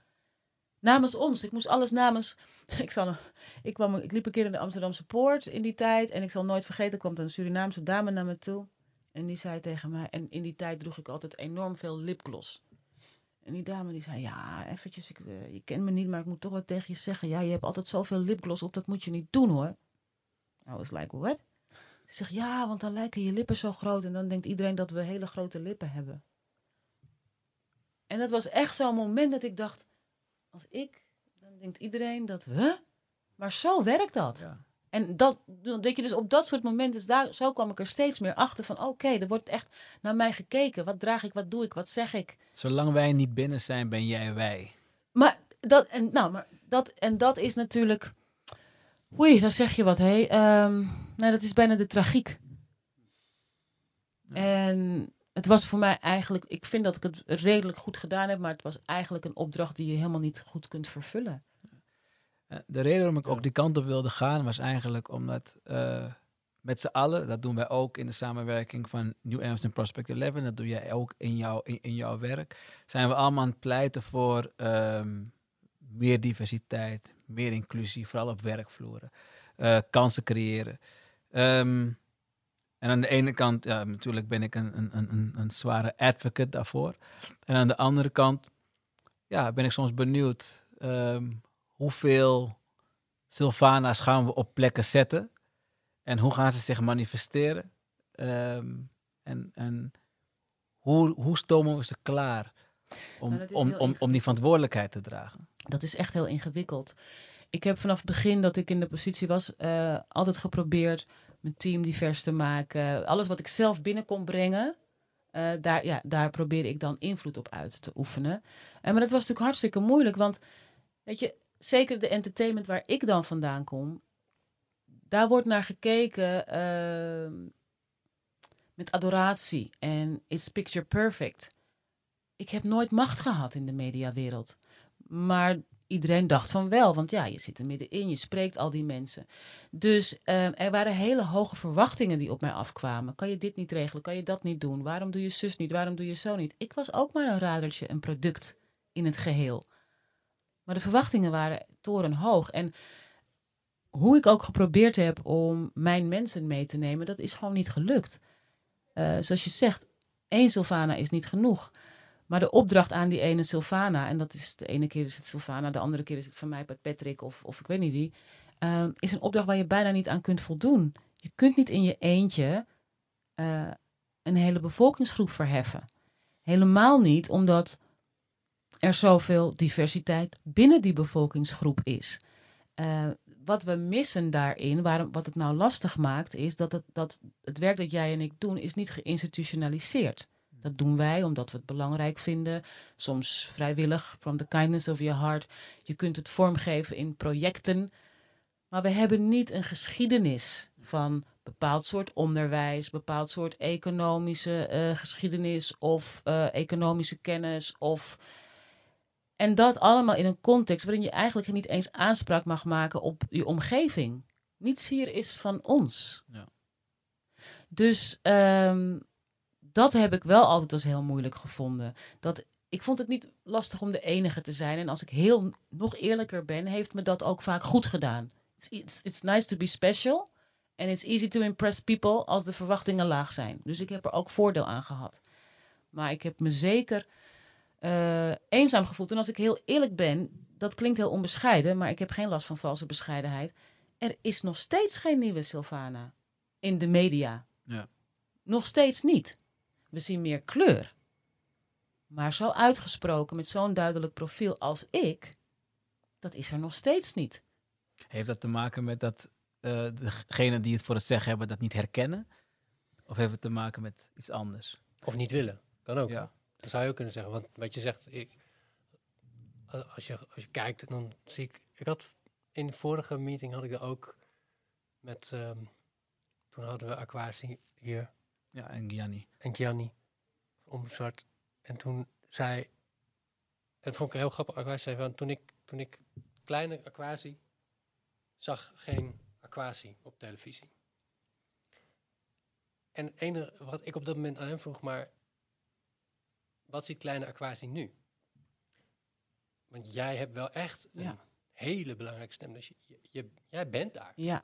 namens ons. Ik moest alles namens, ik, zal, ik, kwam, ik liep een keer in de Amsterdamse Poort in die tijd. En ik zal nooit vergeten, er kwam een Surinaamse dame naar me toe. En die zei tegen mij, en in die tijd droeg ik altijd enorm veel lipgloss. En die dame die zei, ja, eventjes, ik, eh, je kent me niet, maar ik moet toch wat tegen je zeggen. Ja, je hebt altijd zoveel lipgloss op, dat moet je niet doen hoor. I was like, what? Ze zegt, ja, want dan lijken je lippen zo groot. En dan denkt iedereen dat we hele grote lippen hebben. En dat was echt zo'n moment dat ik dacht, als ik, dan denkt iedereen dat, huh? Maar zo werkt dat. Ja. En dat, dat je dus op dat soort momenten, daar, zo kwam ik er steeds meer achter van, oké, er wordt echt naar mij gekeken. Wat draag ik, wat doe ik, wat zeg ik? Zolang wij niet binnen zijn, ben jij wij. Maar dat, en, nou, maar dat, en dat is natuurlijk, oei, daar zeg je wat, hé. Ehm, nou, dat is bijna de tragiek. Ja. En het was voor mij eigenlijk, ik vind dat ik het redelijk goed gedaan heb, maar het was eigenlijk een opdracht die je helemaal niet goed kunt vervullen. Eh, De reden waarom ik ook die kant op wilde gaan was eigenlijk omdat eh, met z'n allen, dat doen wij ook in de samenwerking van New Amsterdam Prospect 11, dat doe jij ook in, jouw in, in jouw werk, zijn we allemaal aan het pleiten voor ehm, meer diversiteit, meer inclusie, vooral op werkvloeren, eh, kansen creëren. Ehm, en aan de ene kant, ja, natuurlijk ben ik een, een, een, een zware advocate daarvoor. En aan de andere kant, ja, ben ik soms benieuwd ehm, hoeveel Sylvana's gaan we op plekken zetten en hoe gaan ze zich manifesteren Ehm, en, en hoe, hoe stomen we ze klaar om, Nou, om, om, om die verantwoordelijkheid te dragen. Dat is echt heel ingewikkeld. Ik heb vanaf het begin dat ik in de positie was, eh, altijd geprobeerd mijn team divers te maken. Alles wat ik zelf binnen kon brengen, eh, daar, ja, daar probeerde ik dan invloed op uit te oefenen. En maar dat was natuurlijk hartstikke moeilijk, want weet je, zeker de entertainment waar ik dan vandaan kom, daar wordt naar gekeken ehm, met adoratie en it's picture perfect. Ik heb nooit macht gehad in de mediawereld. Maar iedereen dacht van wel, want ja, je zit er middenin, je spreekt al die mensen. Dus eh, er waren hele hoge verwachtingen die op mij afkwamen. Kan je dit niet regelen? Kan je dat niet doen? Waarom doe je zus niet? Waarom doe je zo niet? Ik was ook maar een radertje, een product in het geheel. Maar de verwachtingen waren torenhoog. En hoe ik ook geprobeerd heb om mijn mensen mee te nemen, dat is gewoon niet gelukt. Eh, zoals je zegt, één Sylvana is niet genoeg. Maar de opdracht aan die ene Sylvana, en dat is de ene keer is het Sylvana, de andere keer is het van mij Patrick of, of ik weet niet wie, eh, is een opdracht waar je bijna niet aan kunt voldoen. Je kunt niet in je eentje eh, een hele bevolkingsgroep verheffen. Helemaal niet omdat er zoveel diversiteit binnen die bevolkingsgroep is. Eh, wat we missen daarin, waarom, wat het nou lastig maakt, is dat het, dat het werk dat jij en ik doen, is niet geïnstitutionaliseerd. Dat doen wij omdat we het belangrijk vinden. Soms vrijwillig, from the kindness of your heart. Je kunt het vormgeven in projecten. Maar we hebben niet een geschiedenis van bepaald soort onderwijs, bepaald soort economische eh, geschiedenis of eh, economische kennis. Of... En dat allemaal in een context waarin je eigenlijk niet eens aanspraak mag maken op je omgeving. Niets hier is van ons. Ja. Dus ehm, dat heb ik wel altijd als heel moeilijk gevonden. Dat, ik vond het niet lastig om de enige te zijn. En als ik heel nog eerlijker ben, heeft me dat ook vaak goed gedaan. It's, it's, it's nice to be special. And it's easy to impress people als de verwachtingen laag zijn. Dus ik heb er ook voordeel aan gehad. Maar ik heb me zeker eh, eenzaam gevoeld. En als ik heel eerlijk ben, dat klinkt heel onbescheiden, maar ik heb geen last van valse bescheidenheid. Er is nog steeds geen nieuwe Sylvana in de media. Ja. Nog steeds niet. We zien meer kleur. Maar zo uitgesproken met zo'n duidelijk profiel als ik, dat is er nog steeds niet. Heeft dat te maken met dat uh, degenen die het voor het zeggen hebben dat niet herkennen? Of heeft het te maken met iets anders? Of niet willen. Kan ook. Ja. Dat zou je ook kunnen zeggen. Want wat je zegt, ik, als, je, als je kijkt, dan zie ik... Ik had in de vorige meeting had ik er ook met... Um, toen hadden we Aquasi hier. Ja, en Gianni. En Gianni. Omzwart. En toen zei... En vond ik heel grappig. Aquasi zei van, toen ik, toen ik kleine Aquasi zag geen Aquasi op televisie. En het enige wat ik op dat moment aan hem vroeg, maar wat ziet kleine Aquasi nu? Want jij hebt wel echt een Ja. hele belangrijke stem. Dus je, je, jij bent daar. Ja.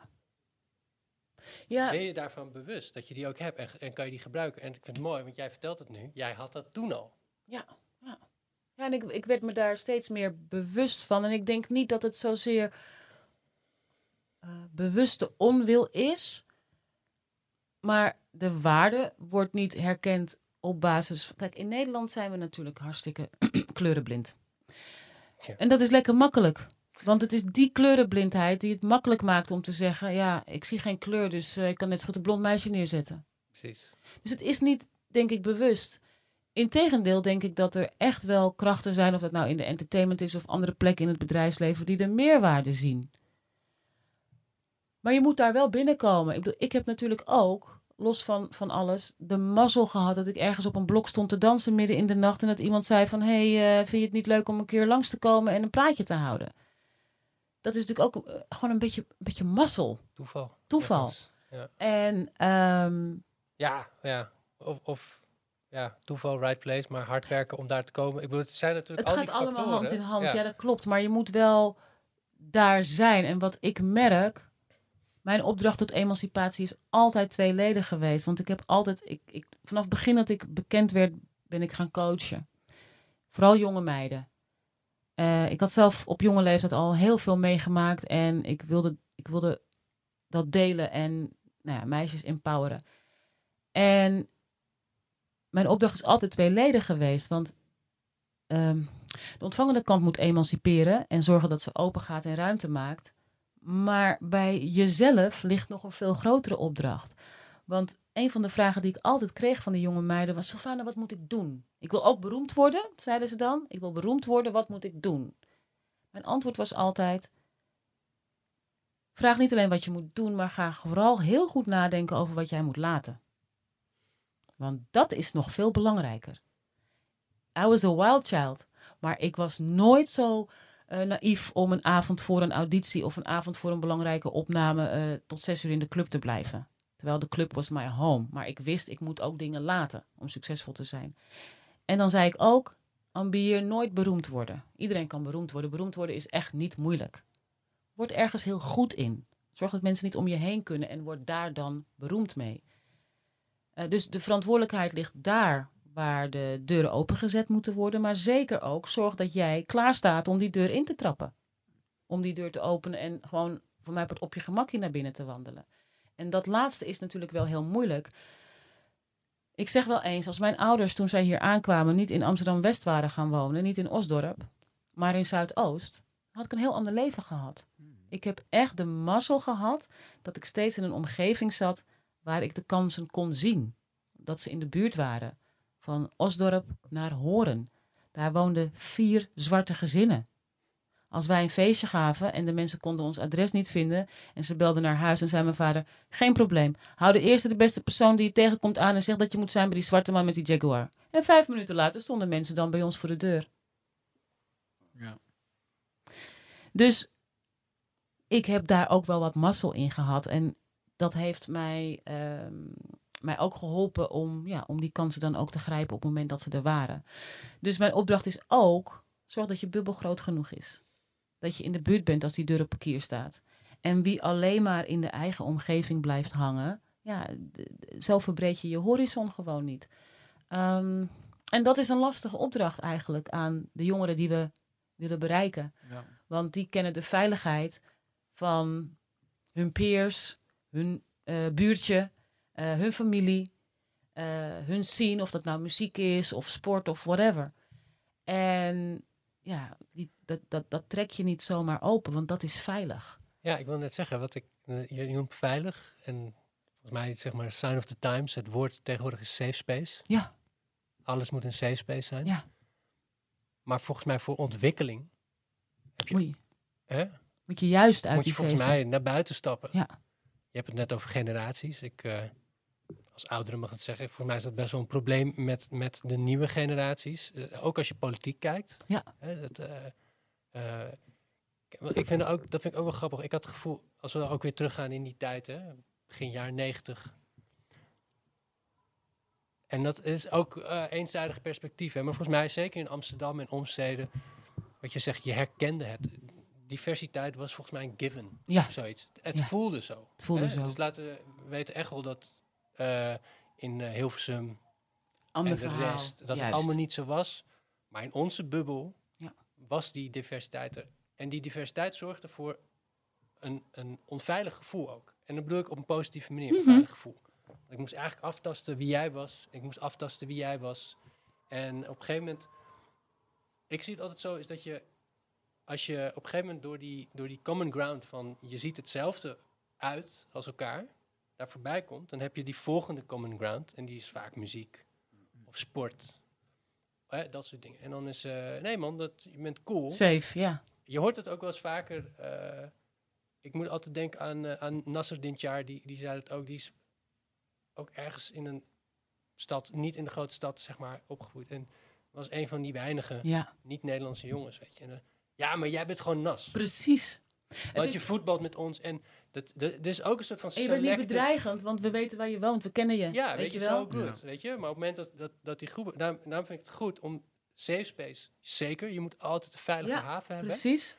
Ja, Ben je daarvan bewust dat je die ook hebt en, en kan je die gebruiken? En ik vind het mooi, want jij vertelt het nu. Jij had dat toen al. Ja, ja. ja en ik, ik werd me daar steeds meer bewust van. En ik denk niet dat het zozeer eh, bewuste onwil is. Maar de waarde wordt niet herkend op basis. Kijk, in Nederland zijn we natuurlijk hartstikke kleurenblind. Tja. En dat is lekker makkelijk. Want het is die kleurenblindheid die het makkelijk maakt om te zeggen: ja, ik zie geen kleur, dus eh, ik kan net zo goed een blond meisje neerzetten. Precies. Dus het is niet, denk ik, bewust. Integendeel denk ik dat er echt wel krachten zijn, of dat nou in de entertainment is of andere plekken in het bedrijfsleven, die de meerwaarde zien. Maar je moet daar wel binnenkomen. Ik bedoel, ik heb natuurlijk ook, los van, van alles, de mazzel gehad dat ik ergens op een blok stond te dansen midden in de nacht en dat iemand zei van, hey, eh, vind je het niet leuk om een keer langs te komen en een praatje te houden? Dat is natuurlijk ook eh, gewoon een beetje, een beetje mazzel. Toeval. Toeval. Ja. En ehm, Ja, ja. Of, of ja, toeval, right place, maar hard werken om daar te komen. Ik bedoel, het zijn natuurlijk Het al gaat die allemaal hand in hand. Ja. Ja. dat klopt. Maar je moet wel daar zijn. En wat ik merk, mijn opdracht tot emancipatie is altijd tweeledig geweest. Want ik heb altijd, ik, ik, vanaf het begin dat ik bekend werd, ben ik gaan coachen. Vooral jonge meiden. Eh, ik had zelf op jonge leeftijd al heel veel meegemaakt. En ik wilde, ik wilde dat delen en nou ja, meisjes empoweren. En mijn opdracht is altijd tweeledig geweest. Want ehm, de ontvangende kant moet emanciperen en zorgen dat ze open gaat en ruimte maakt. Maar bij jezelf ligt nog een veel grotere opdracht. Want een van de vragen die ik altijd kreeg van de jonge meiden was: Sylvana, wat moet ik doen? Ik wil ook beroemd worden, zeiden ze dan. Ik wil beroemd worden, wat moet ik doen? Mijn antwoord was altijd: vraag niet alleen wat je moet doen, maar ga vooral heel goed nadenken over wat jij moet laten. Want dat is nog veel belangrijker. I was a wild child. Maar ik was nooit zo eh, naïef om een avond voor een auditie of een avond voor een belangrijke opname eh, tot zes uur in de club te blijven. Terwijl de club was my home. Maar ik wist, ik moet ook dingen laten om succesvol te zijn. En dan zei ik ook, ambieer nooit beroemd worden. Iedereen kan beroemd worden. Beroemd worden is echt niet moeilijk. Word ergens heel goed in. Zorg dat mensen niet om je heen kunnen en word daar dan beroemd mee. Uh, dus de verantwoordelijkheid ligt daar waar de deuren opengezet moeten worden. Maar zeker ook zorg dat jij klaar staat om die deur in te trappen. Om die deur te openen en gewoon voor mij op je gemakje naar binnen te wandelen. En dat laatste is natuurlijk wel heel moeilijk. Ik zeg wel eens, als mijn ouders toen zij hier aankwamen niet in Amsterdam-West waren gaan wonen, niet in Osdorp, maar in Zuidoost, had ik een heel ander leven gehad. Ik heb echt de mazzel gehad dat ik steeds in een omgeving zat waar ik de kansen kon zien. Dat ze in de buurt waren van Osdorp naar Horen. Daar woonden vier zwarte gezinnen. Als wij een feestje gaven en de mensen konden ons adres niet vinden en ze belden naar huis en zei mijn vader, geen probleem. Hou de eerste de beste persoon die je tegenkomt aan en zeg dat je moet zijn bij die zwarte man met die Jaguar. En vijf minuten later stonden mensen dan bij ons voor de deur. Ja. Dus ik heb daar ook wel wat mazzel in gehad. En dat heeft mij, ehm, mij ook geholpen om, ja, om die kansen dan ook te grijpen op het moment dat ze er waren. Dus mijn opdracht is ook, zorg dat je bubbel groot genoeg is. Dat je in de buurt bent als die deur op parkeer staat. En wie alleen maar in de eigen omgeving blijft hangen, ja, zo verbreed je je horizon gewoon niet. Ehm, en dat is een lastige opdracht eigenlijk aan de jongeren die we willen bereiken. Ja. Want die kennen de veiligheid van hun peers, hun eh, buurtje, eh, hun familie, eh, hun scene, of dat nou muziek is of sport of whatever. En ja, die, dat, dat, dat trek je niet zomaar open, want dat is veilig. Ja, ik wil net zeggen, wat ik, je, noemt veilig. En volgens mij, zeg maar, sign of the times. Het woord tegenwoordig is safe space. Ja. Alles moet een safe space zijn. Ja. Maar volgens mij voor ontwikkeling heb je, Moet je, hè, moet je juist uit moet je volgens mij naar buiten stappen. Ja. Je hebt het net over generaties. Ik, eh, als oudere mag het zeggen, volgens mij is dat best wel een probleem met, met de nieuwe generaties. Eh, ook als je politiek kijkt. Ja. Hè, dat, eh, eh, ik- vind ook, dat vind ik ook wel grappig. Ik had het gevoel, als we ook weer teruggaan in die tijd, hè, begin jaren negentig. En dat is ook eenzijdig perspectief. Hè, maar volgens mij, zeker in Amsterdam en omsteden, wat je zegt, je herkende het. Diversiteit was volgens mij een given Ja, of zoiets. Het Ja. voelde zo. het voelde hè. zo. Dus laten we weten echt wel dat eh, in eh, Hilversum Ander en de verhaal. rest, dat het allemaal niet zo was. Maar in onze bubbel Ja. was die diversiteit er. En die diversiteit zorgde voor een, een onveilig gevoel ook. En dat bedoel ik op een positieve manier, een Mhm. veilig gevoel. Ik moest eigenlijk aftasten wie jij was. Ik moest aftasten wie jij was. En op een gegeven moment... Ik zie het altijd zo, is dat je... Als je op een gegeven moment door die, door die common ground van... Je ziet hetzelfde uit als elkaar, daar voorbij komt... Dan heb je die volgende common ground. En die is vaak muziek of sport. Hè, dat soort dingen. En dan is... eh, nee man, dat, je bent cool. Safe, ja. Je hoort het ook wel eens vaker. eh, ik moet altijd denken aan, eh, aan Nasser Dintjar, die, die zei het ook. Die is ook ergens in een stad, niet in de grote stad, zeg maar, opgevoed. En was een van die weinige Ja, niet-Nederlandse jongens, weet je. En, ja, maar jij bent gewoon nas. precies. Want is- je voetbalt met ons en dat, dat, er is ook een soort van En je bent niet bedreigend, want we weten waar je woont. We kennen je. Ja, weet, je, wel? Ja. goed, weet je. Maar op het moment dat, dat, dat die groepen... Daarom, daarom vind ik het goed om safe space, zeker. Je moet altijd een veilige Ja, haven hebben. Precies.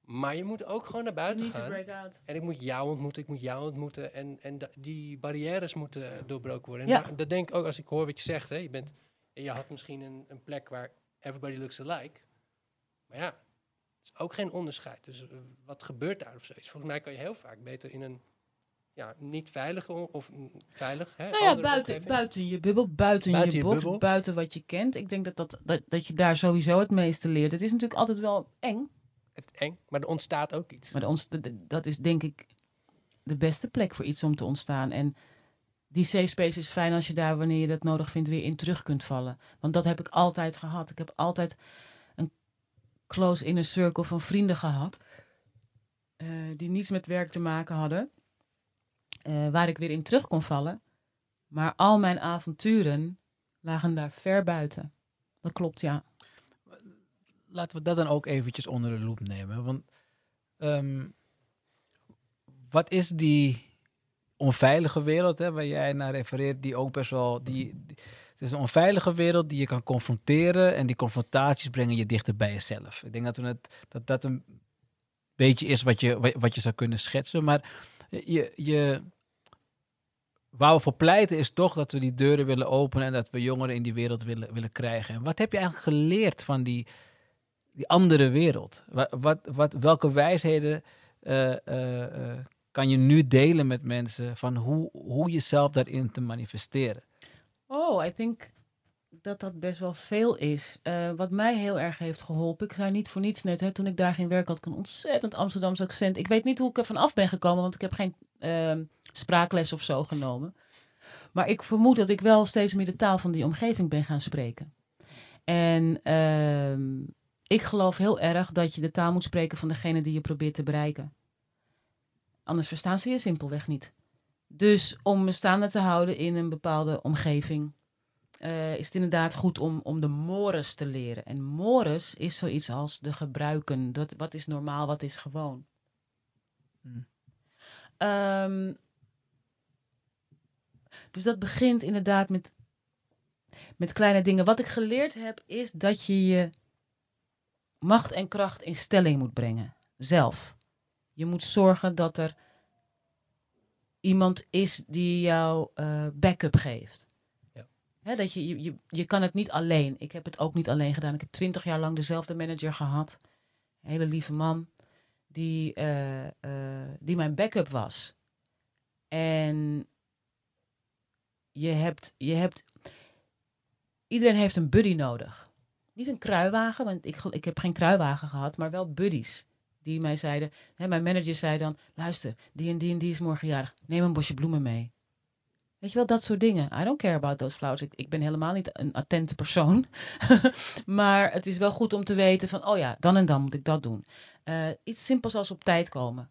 Maar je moet ook gewoon naar buiten gaan. break out. En ik moet jou ontmoeten, ik moet jou ontmoeten. En, en die barrières moeten doorbroken worden. En Ja. daar- dat denk ik ook als ik hoor wat je zegt. Hè. Je, bent, je had misschien een, een plek waar everybody looks alike. Maar ja, is ook geen onderscheid. Dus eh, wat gebeurt daar of zoiets? Volgens mij kan je heel vaak beter in een ja, niet veilige of veilig. Hè, Nou ja, buiten, buiten je bubbel, buiten, Buiten je je box, bubbel. buiten wat je kent. Ik denk dat, dat, dat, dat je daar sowieso het meeste leert. Het is natuurlijk altijd wel eng. Het eng, maar er ontstaat ook iets. Maar de dat is denk ik de beste plek voor iets om te ontstaan. En die safe space is fijn als je daar, wanneer je dat nodig vindt, weer in terug kunt vallen. Want dat heb ik altijd gehad. Ik heb altijd close inner circle van vrienden gehad. eh, die niets met werk te maken hadden. eh, waar ik weer in terug kon vallen. Maar al mijn avonturen lagen daar ver buiten. Dat klopt, ja. laten we dat dan ook eventjes onder de loep nemen. Want ehm, wat is die onveilige wereld hè, waar jij naar refereert, die ook best wel. Die- het is een onveilige wereld die je kan confronteren en die confrontaties brengen je dichter bij jezelf. Ik denk dat we het, dat, dat een beetje is wat je, wat, je zou kunnen schetsen. Maar je, je, waar we voor pleiten is toch dat we die deuren willen openen en dat we jongeren in die wereld willen, willen krijgen. En wat heb je eigenlijk geleerd van die, die andere wereld? Wat, wat, welke wijsheden eh, eh, eh, kan je nu delen met mensen van hoe, hoe jezelf daarin te manifesteren? Oh, ik denk dat dat best wel veel is. Eh, wat mij heel erg heeft geholpen, ik zei niet voor niets net, hè, toen ik daar ging werken had een ontzettend Amsterdamse accent. Ik weet niet hoe ik er vanaf ben gekomen, want ik heb geen ehm, spraakles of zo genomen. Maar ik vermoed dat ik wel steeds meer de taal van die omgeving ben gaan spreken. En ehm, ik geloof heel erg dat je de taal moet spreken van degene die je probeert te bereiken. Anders verstaan ze je simpelweg niet. Dus om me staande te houden in een bepaalde omgeving, eh, is het inderdaad goed om, om de mores te leren. En mores is zoiets als de gebruiken. Dat, wat is normaal, wat is gewoon. Hmm. Ehm, dus dat begint inderdaad met, met kleine dingen. Wat ik geleerd heb, is dat je je macht en kracht in stelling moet brengen. Zelf. Je moet zorgen dat er iemand is die jou uh, backup geeft. Ja. Hè, dat je, je, je, je kan het niet alleen. Ik heb het ook niet alleen gedaan. Ik heb twintig jaar lang dezelfde manager gehad. Een hele lieve man. Die, uh, uh, die mijn backup was. En je hebt, je hebt. Iedereen heeft een buddy nodig. Niet een kruiwagen, want ik, ik heb geen kruiwagen gehad, maar wel buddies. Die mij zeiden, hè, mijn manager zei dan, luister, die en die en die is morgen jarig, neem een bosje bloemen mee. Weet je wel, dat soort dingen. I don't care about those flowers. Ik, ben helemaal niet een attente persoon. maar het is wel goed om te weten van, oh ja, dan en dan moet ik dat doen. Uh, iets simpels als op tijd komen.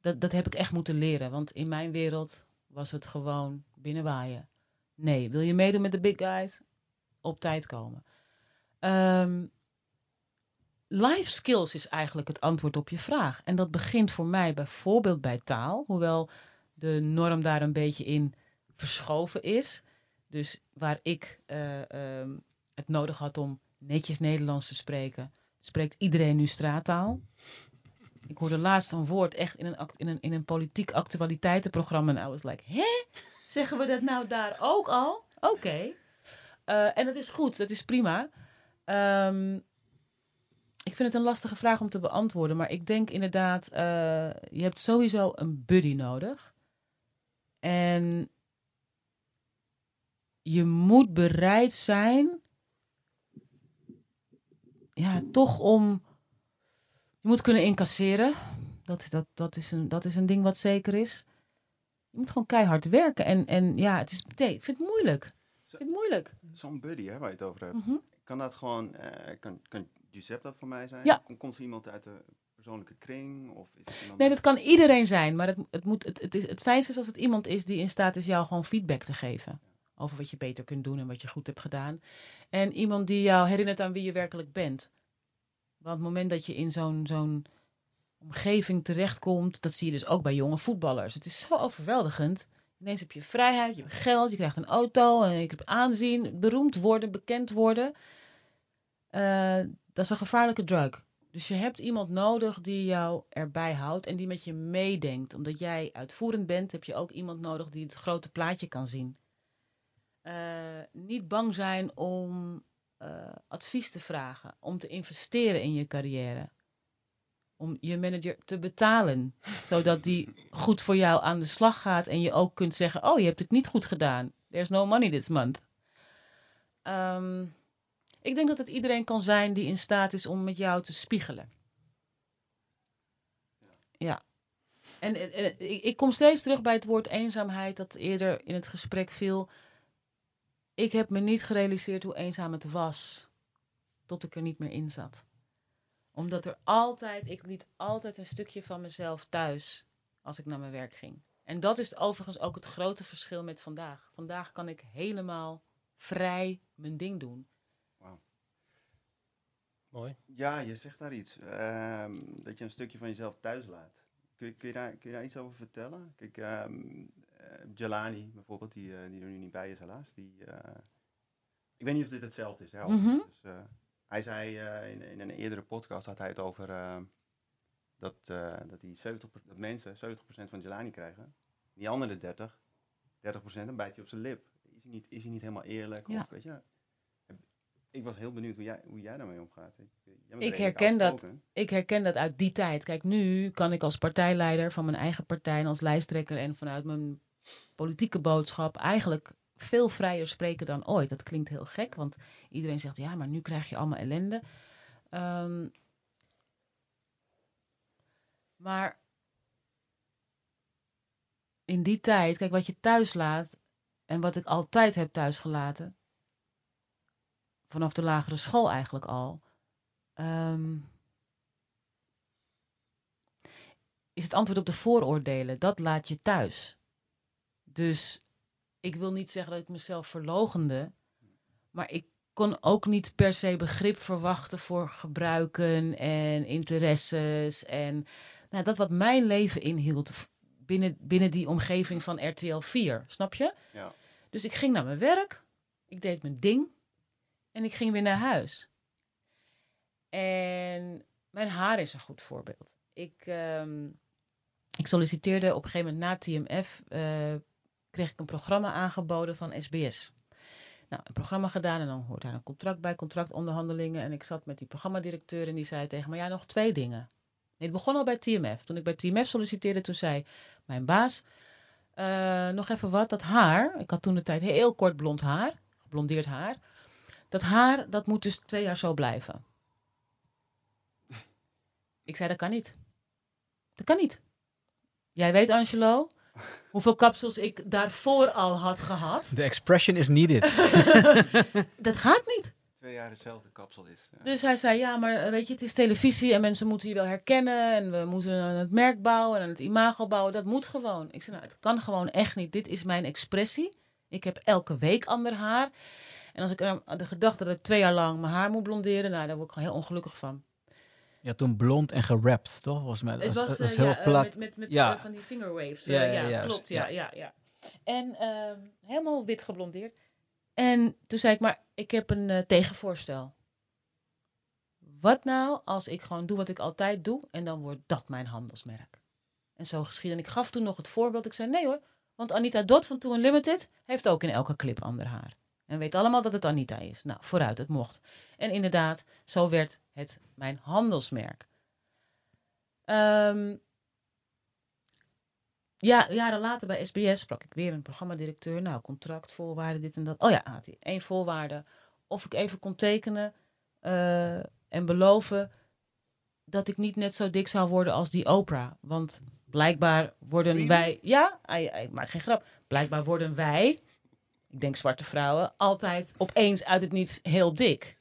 Dat, dat heb ik echt moeten leren. Want in mijn wereld was het gewoon binnenwaaien. Nee, wil je meedoen met de big guys? Op tijd komen. Um, life skills is eigenlijk het antwoord op je vraag. En dat begint voor mij bijvoorbeeld bij taal, hoewel de norm daar een beetje in verschoven is. Dus waar ik uh, um, het nodig had om netjes Nederlands te spreken, spreekt iedereen nu straattaal. Ik hoorde laatst een woord echt in een, in een, in een politiek actualiteitenprogramma en I was like, hè? Zeggen we dat nou daar ook al? Oké. Uh, en dat is goed, dat is prima. Um, ik vind het een lastige vraag om te beantwoorden, maar ik denk inderdaad, uh, je hebt sowieso een buddy nodig. En je moet bereid zijn, ja, toch om, je moet kunnen incasseren. Dat, dat, dat, is een, dat is een ding wat zeker is. Je moet gewoon keihard werken. En, en ja, het is, nee, ik vind het moeilijk. Ik vind het moeilijk. Zo'n buddy, hè, waar je het over hebt. Mm -hmm. Kan dat gewoon, uh, kan, kan Giuseppe dat voor mij zijn? Ja. Komt er iemand uit de persoonlijke kring? Of is iemand Nee, dat kan iedereen zijn. Maar het, het, moet, het, het, is, het fijnste is als het iemand is die in staat is jou gewoon feedback te geven. Over wat je beter kunt doen en wat je goed hebt gedaan. En iemand die jou herinnert aan wie je werkelijk bent. Want het moment dat je in zo'n zo'n omgeving terechtkomt, dat zie je dus ook bij jonge voetballers. Het is zo overweldigend. Ineens heb je vrijheid, je hebt geld, je krijgt een auto, en je hebt aanzien, beroemd worden, bekend worden. Uh, dat is een gevaarlijke drug. Dus je hebt iemand nodig die jou erbij houdt en die met je meedenkt. Omdat jij uitvoerend bent, heb je ook iemand nodig die het grote plaatje kan zien. Uh, niet bang zijn om uh, advies te vragen, om te investeren in je carrière. Om je manager te betalen, zodat die goed voor jou aan de slag gaat en je ook kunt zeggen: Oh, je hebt het niet goed gedaan. There's no money this month. Um, ik denk dat het iedereen kan zijn die in staat is om met jou te spiegelen. Ja. En, en, ik kom steeds terug bij het woord eenzaamheid dat eerder in het gesprek viel. Ik heb me niet gerealiseerd hoe eenzaam het was tot ik er niet meer in zat. Omdat er altijd, ik liet altijd een stukje van mezelf thuis als ik naar mijn werk ging. En dat is overigens ook het grote verschil met vandaag. Vandaag kan ik helemaal vrij mijn ding doen. Mooi. Ja, je zegt daar iets. Um, dat je een stukje van jezelf thuis laat. Kun je, kun je, daar, kun je daar iets over vertellen? Kijk, um, uh, Jelani bijvoorbeeld, die, uh, die er nu niet bij is helaas. Die, uh, ik weet niet of dit hetzelfde is. Hè, Mm -hmm. dus, hij zei in, in, een eerdere podcast had hij het over dat, dat, die 70, dat mensen 70% van Jelani krijgen. Die andere 30, 30% dan bijt hij op zijn lip. Is hij niet, is hij niet helemaal eerlijk? Ja. Of, weet je, ik was heel benieuwd hoe jij, hoe jij daarmee omgaat. Ik herken, dat, ik herken dat uit die tijd. Kijk, nu kan ik als partijleider van mijn eigen partij en als lijsttrekker en vanuit mijn politieke boodschap eigenlijk veel vrijer spreken dan ooit. Dat klinkt heel gek, want iedereen zegt ja, maar nu krijg je allemaal ellende. Um, maar in die tijd, kijk wat je thuis laat, En wat ik altijd heb thuisgelaten, vanaf de lagere school eigenlijk al, ehm, is het antwoord op de vooroordelen. Dat laat je thuis. Dus ik wil niet zeggen dat ik mezelf verlogende, maar ik kon ook niet per se begrip verwachten voor gebruiken en interesses en nou, dat wat mijn leven inhield binnen, binnen die omgeving van RTL 4, snap je? Ja. Dus ik ging naar mijn werk, ik deed mijn ding en ik ging weer naar huis. En mijn haar is een goed voorbeeld. Ik, ehm, ik solliciteerde op een gegeven moment na TMF, eh, kreeg ik een programma aangeboden van SBS. Nou, een programma gedaan en dan hoort daar een contract bij, contractonderhandelingen. En ik zat met die programmadirecteur en die zei tegen me, ja, nog twee dingen. Nee, het begon al bij TMF. Toen ik bij TMF solliciteerde, toen zei mijn baas, eh, nog even wat, dat haar, ik had toen de tijd heel kort blond haar, geblondeerd haar. Dat haar, dat moet dus twee jaar zo blijven. Ik zei, dat kan niet. Dat kan niet. Jij weet, Angelo, hoeveel kapsels ik daarvoor al had gehad. The expression is needed. Dat gaat niet. Twee jaar hetzelfde kapsel is. Ja. Dus hij zei, ja, maar eh, weet je, het is televisie en mensen moeten je wel herkennen. En we moeten aan het merk bouwen en aan het imago bouwen. Dat moet gewoon. Ik zei, nou, het kan gewoon echt niet. Dit is mijn expressie. Ik heb elke week ander haar. En als ik aan de gedachte dat ik twee jaar lang mijn haar moet blonderen, nou, daar word ik gewoon heel ongelukkig van. Ja, toen blond en gerapt, toch? Volgens mij. Het was, eh, heel ja, eh, plat. met, met, met Ja. van die fingerwaves. Ja, Eh, ja, ja, klopt. Ja, Ja. ja. En ehm, helemaal wit geblondeerd. En toen zei ik, maar ik heb een tegenvoorstel. Wat nou als ik gewoon doe wat ik altijd doe en dan wordt dat mijn handelsmerk? En zo geschiedde. En ik gaf toen nog het voorbeeld. Ik zei, nee hoor, want Anita Dot van Too Unlimited heeft ook in elke clip ander haar. En weet allemaal dat het Anita is. Nou, vooruit, het mocht. En inderdaad, zo werd het mijn handelsmerk. Ehm, ja, jaren later bij SBS sprak ik weer een programmadirecteur. Nou, contract, voorwaarden, dit en dat. Oh ja, had hij één voorwaarde. Of ik even kon tekenen eh, en beloven dat ik niet net zo dik zou worden als die Oprah. Want blijkbaar worden Really? wij... Ja, hij maakt geen grap. Blijkbaar worden wij, ik denk zwarte vrouwen, altijd opeens uit het niets heel dik.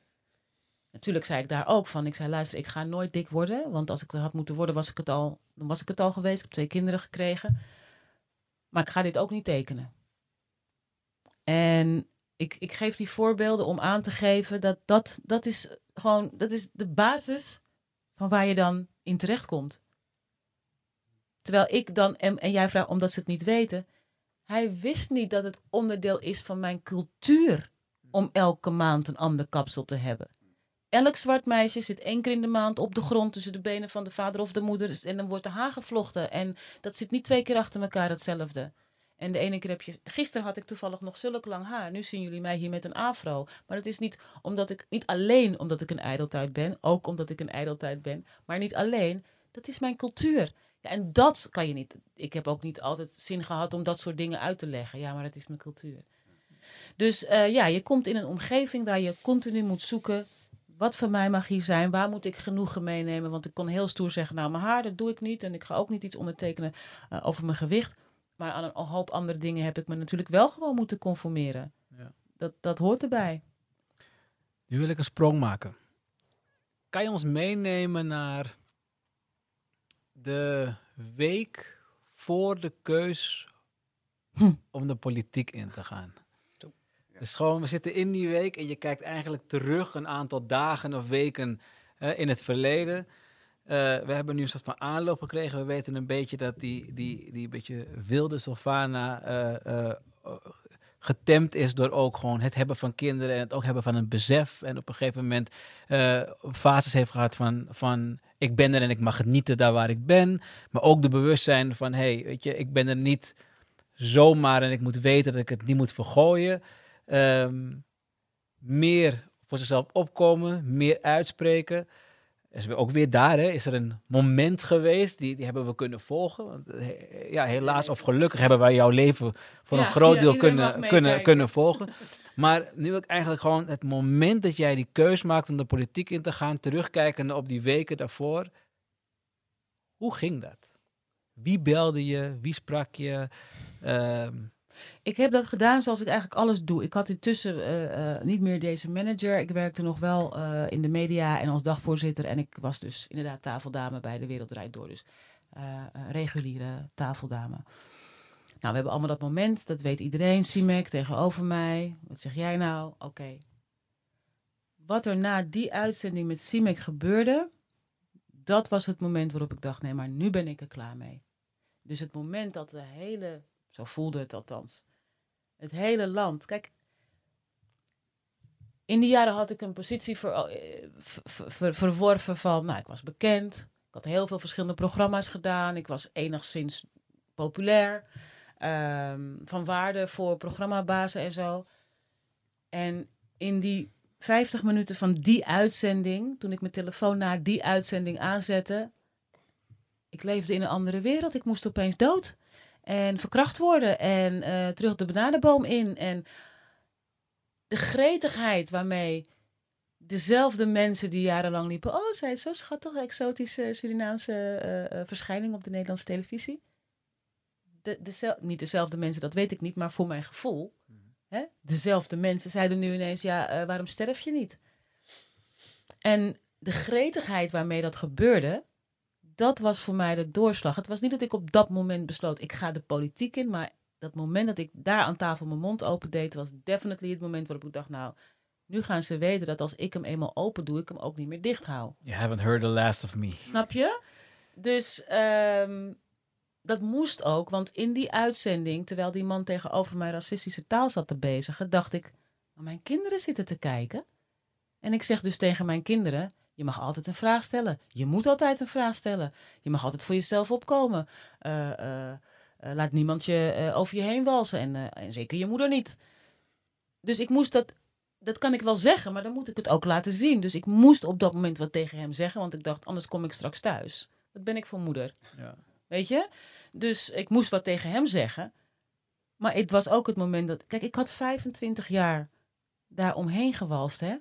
Natuurlijk zei ik daar ook van. Ik zei, luister, ik ga nooit dik worden. Want als ik er had moeten worden, was ik het al, dan was ik het al geweest. Ik heb twee kinderen gekregen. Maar ik ga dit ook niet tekenen. En ik, ik geef die voorbeelden om aan te geven dat dat, dat is gewoon dat is de basis van waar je dan in terechtkomt. Terwijl ik dan, en, en jij vraagt omdat ze het niet weten, hij wist niet dat het onderdeel is van mijn cultuur om elke maand een ander kapsel te hebben. Elk zwart meisje zit één keer in de maand op de grond tussen de benen van de vader of de moeder. En dan wordt de haar gevlochten. En dat zit niet twee keer achter elkaar hetzelfde. En de ene keer heb je. Gisteren had ik toevallig nog zulk lang haar. Nu zien jullie mij hier met een afro. Maar het is niet omdat ik. Niet alleen omdat ik een ijdeltuit ben. Ook omdat ik een ijdeltuit ben. Maar niet alleen. Dat is mijn cultuur. Ja, en dat kan je niet. Ik heb ook niet altijd zin gehad om dat soort dingen uit te leggen. Ja, maar het is mijn cultuur. Dus eh, ja, je komt in een omgeving waar je continu moet zoeken. Wat voor mij mag hier zijn? Waar moet ik genoegen meenemen? Want ik kon heel stoer zeggen, nou, mijn haar, dat doe ik niet. En ik ga ook niet iets ondertekenen eh, over mijn gewicht. Maar aan een hoop andere dingen heb ik me natuurlijk wel gewoon moeten conformeren. Ja. Dat, dat hoort erbij. Nu wil ik een sprong maken. Kan je ons meenemen naar de week voor de keus Hm. om de politiek in te gaan? Ja. Dus gewoon, we zitten in die week en je kijkt eigenlijk terug een aantal dagen of weken eh, in het verleden. Eh, we hebben nu een soort van aanloop gekregen. We weten een beetje dat die, die, die beetje wilde Sylvana eh, eh, getemd is door ook gewoon het hebben van kinderen en het ook hebben van een besef. En op een gegeven moment eh, fases heeft gehad van, van ik ben er en ik mag genieten daar waar ik ben. Maar ook de bewustzijn van hey, weet je, ik ben er niet zomaar en ik moet weten dat ik het niet moet vergooien. Ehm, meer voor zichzelf opkomen, meer uitspreken. Is ook weer daar, hè, is er een moment geweest, die, die hebben we kunnen volgen. Want, eh, ja, helaas of gelukkig hebben wij jouw leven voor Ja, een groot deel kunnen, kunnen, kunnen volgen. Maar nu wil ik eigenlijk gewoon het moment dat jij die keus maakt om de politiek in te gaan, terugkijken op die weken daarvoor. Hoe ging dat? Wie belde je? Wie sprak je? Ehm, Ik heb dat gedaan zoals ik eigenlijk alles doe. Ik had intussen uh, uh, niet meer deze manager. Ik werkte nog wel uh, in de media en als dagvoorzitter. En ik was dus inderdaad tafeldame bij de Wereld Door. Dus reguliere tafeldame. Nou, we hebben allemaal dat moment, dat weet iedereen. Simek tegenover mij. Wat zeg jij nou? Oké. Wat er na die uitzending met Simek gebeurde, dat was het moment waarop ik dacht: nee, maar nu ben ik er klaar mee. Dus het moment dat de hele, zo voelde het althans, het hele land. Kijk, in die jaren had ik een positie eh, ver, ver, verworven van, nou, ik was bekend. Ik had heel veel verschillende programma's gedaan. Ik was enigszins populair. Um, van waarde voor programmabazen en zo. En in die 50 minuten van die uitzending, toen ik mijn telefoon na die uitzending aanzette, ik leefde in een andere wereld. Ik moest opeens dood en verkracht worden en uh, terug de bananenboom in. En de gretigheid waarmee dezelfde mensen die jarenlang liepen, oh, zij is zo schattig, exotische Surinaamse uh, uh, verschijning op de Nederlandse televisie. De, de, niet dezelfde mensen, dat weet ik niet, maar voor mijn gevoel Hè? Dezelfde mensen zeiden nu ineens, ja, uh, waarom sterf je niet? En de gretigheid waarmee dat gebeurde, dat was voor mij de doorslag. Het was niet dat ik op dat moment besloot, ik ga de politiek in, maar dat moment dat ik daar aan tafel mijn mond open deed, was definitely het moment waarop ik dacht, nou, nu gaan ze weten dat als ik hem eenmaal open doe, ik hem ook niet meer dicht hou. You haven't heard the last of me. Snap je? Dus um, dat moest ook, want in die uitzending, terwijl die man tegenover mij racistische taal zat te bezigen, dacht ik, mijn kinderen zitten te kijken. En ik zeg dus tegen mijn kinderen, je mag altijd een vraag stellen. Je moet altijd een vraag stellen. Je mag altijd voor jezelf opkomen. Uh, uh, uh, laat niemand je over je heen walsen. En, en, zeker je moeder niet. Dus ik moest dat. Dat kan ik wel zeggen, maar dan moet ik het ook laten zien. Dus ik moest op dat moment wat tegen hem zeggen, want ik dacht, anders kom ik straks thuis. Wat ben ik voor moeder? Ja. Weet je? Dus ik moest wat tegen hem zeggen. Maar het was ook het moment dat. Kijk, ik had 25 jaar daar omheen gewalst, hè?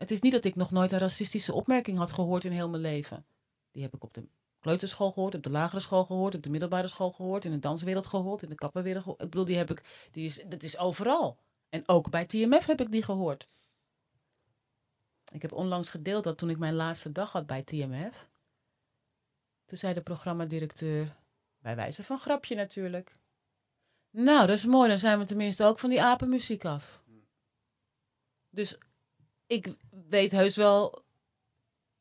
Het is niet dat ik nog nooit een racistische opmerking had gehoord in heel mijn leven. Die heb ik op de kleuterschool gehoord, op de lagere school gehoord, op de middelbare school gehoord, in de danswereld gehoord, in de kappenwereld gehoord. Ik bedoel, die heb ik, die is, dat is overal. En ook bij TMF heb ik die gehoord. Ik heb onlangs gedeeld dat toen ik mijn laatste dag had bij TMF, toen zei de programmadirecteur, bij wijze van grapje natuurlijk. Nou, dat is mooi, dan zijn we tenminste ook van die apenmuziek af. Dus ik weet heus wel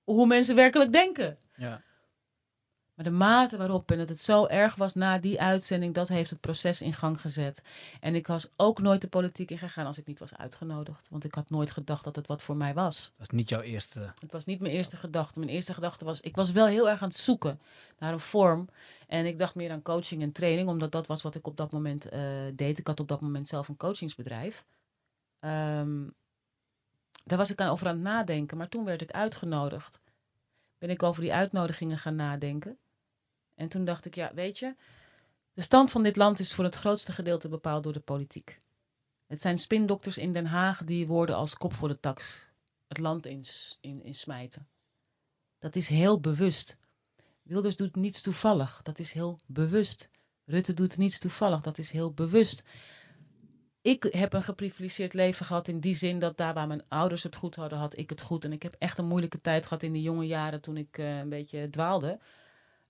hoe mensen werkelijk denken. Ja. Maar de mate waarop en dat het zo erg was na die uitzending, dat heeft het proces in gang gezet. En ik was ook nooit de politiek in gegaan als ik niet was uitgenodigd. Want ik had nooit gedacht dat het wat voor mij was. Dat was niet jouw eerste. Het was niet mijn eerste gedachte. Mijn eerste gedachte was, ik was wel heel erg aan het zoeken naar een vorm. En ik dacht meer aan coaching en training, omdat dat was wat ik op dat moment uh, deed. Ik had op dat moment zelf een coachingsbedrijf. Um, daar was ik aan over aan het nadenken. Maar toen werd ik uitgenodigd. Ben ik over die uitnodigingen gaan nadenken. En toen dacht ik, ja, weet je, de stand van dit land is voor het grootste gedeelte bepaald door de politiek. Het zijn spindokters in Den Haag die woorden als kop voor de tax het land in, in, in smijten. Dat is heel bewust. Wilders doet niets toevallig, dat is heel bewust. Rutte doet niets toevallig, dat is heel bewust. Ik heb een geprivilegeerd leven gehad in die zin dat daar waar mijn ouders het goed hadden, had ik het goed. En ik heb echt een moeilijke tijd gehad in de jonge jaren toen ik uh, een beetje dwaalde.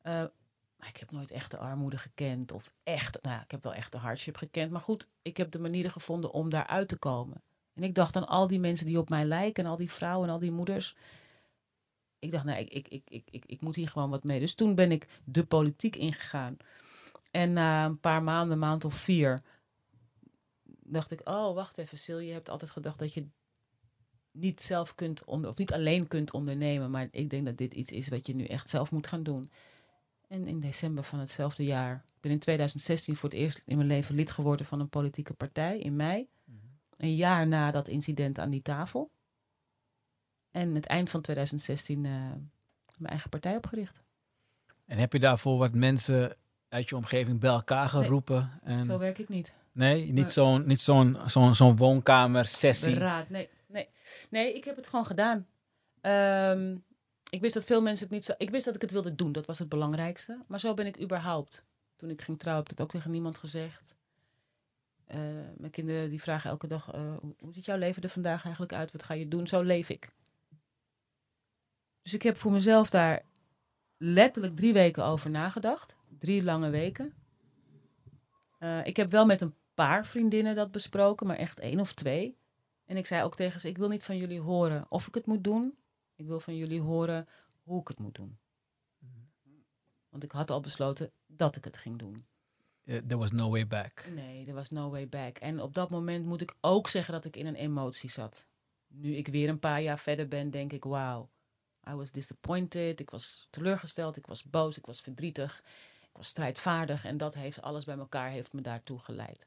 Uh, maar ik heb nooit echte armoede gekend. Of echt, nou ik heb wel echte hardship gekend. Maar goed, ik heb de manieren gevonden om daaruit te komen. En ik dacht aan al die mensen die op mij lijken. En al die vrouwen en al die moeders. Ik dacht, nou, ik, ik, ik, ik, ik, ik moet hier gewoon wat mee. Dus toen ben ik de politiek ingegaan. En na een paar maanden, maand of vier, dacht ik, oh, wacht even, Sil, je hebt altijd gedacht dat je niet zelf kunt, onder, of niet alleen kunt ondernemen. Maar ik denk dat dit iets is wat je nu echt zelf moet gaan doen. En in december van hetzelfde jaar, ik ben in 2016 voor het eerst in mijn leven lid geworden van een politieke partij in mei. Mhm. Een jaar na dat incident aan die tafel. En het eind van 2016 uh, eh, mijn eigen partij opgericht. En heb je daarvoor wat mensen uit je omgeving bij elkaar geroepen? Nee, en... Zo werk ik niet. Nee, niet zo'n niet zo'n zo'n zo'n woonkamer-sessie? Raad, nee, nee. Nee, ik heb het gewoon gedaan. Um, ik wist dat veel mensen het niet zo. Ik wist dat ik het wilde doen, dat was het belangrijkste. Maar zo ben ik überhaupt. Toen ik ging trouwen, heb ik het ook tegen niemand gezegd. Eh, mijn kinderen die vragen elke dag, eh, hoe, hoe ziet jouw leven er vandaag eigenlijk uit? Wat ga je doen? Zo leef ik. Dus ik heb voor mezelf daar letterlijk drie weken over nagedacht. Drie lange weken. Eh, ik heb wel met een paar vriendinnen dat besproken, maar echt één of twee. En ik zei ook tegen ze, ik wil niet van jullie horen of ik het moet doen. Ik wil van jullie horen hoe ik het moet doen. Want ik had al besloten dat ik het ging doen. Uh, there was no way back. Nee, er was no way back. En op dat moment moet ik ook zeggen dat ik in een emotie zat. Nu ik weer een paar jaar verder ben, denk ik, wauw. I was disappointed, ik was teleurgesteld, ik was boos, ik was verdrietig, ik was strijdvaardig. En dat heeft alles bij elkaar heeft me daartoe geleid.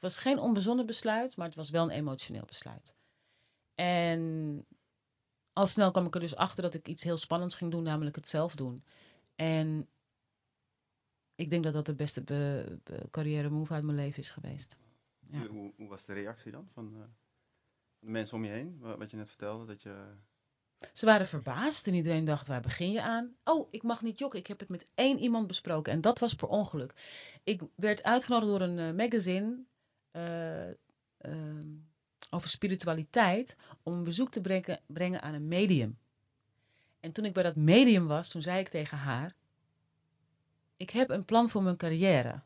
Het was geen onbezonnen besluit, maar het was wel een emotioneel besluit. En al snel kwam ik er dus achter dat ik iets heel spannends ging doen, namelijk het zelf doen. En ik denk dat dat de beste be, be, carrière move uit mijn leven is geweest. Ja. Hoe, hoe, was de reactie dan van, uh, de mensen om je heen? Wat je net vertelde, dat je... Ze waren verbaasd en iedereen dacht, waar begin je aan? Oh, ik mag niet jokken. Ik heb het met één iemand besproken en dat was per ongeluk. Ik werd uitgenodigd door een uh, magazine over spiritualiteit om een bezoek te brengen, brengen aan een medium. En toen ik bij dat medium was, toen zei ik tegen haar: Ik heb een plan voor mijn carrière.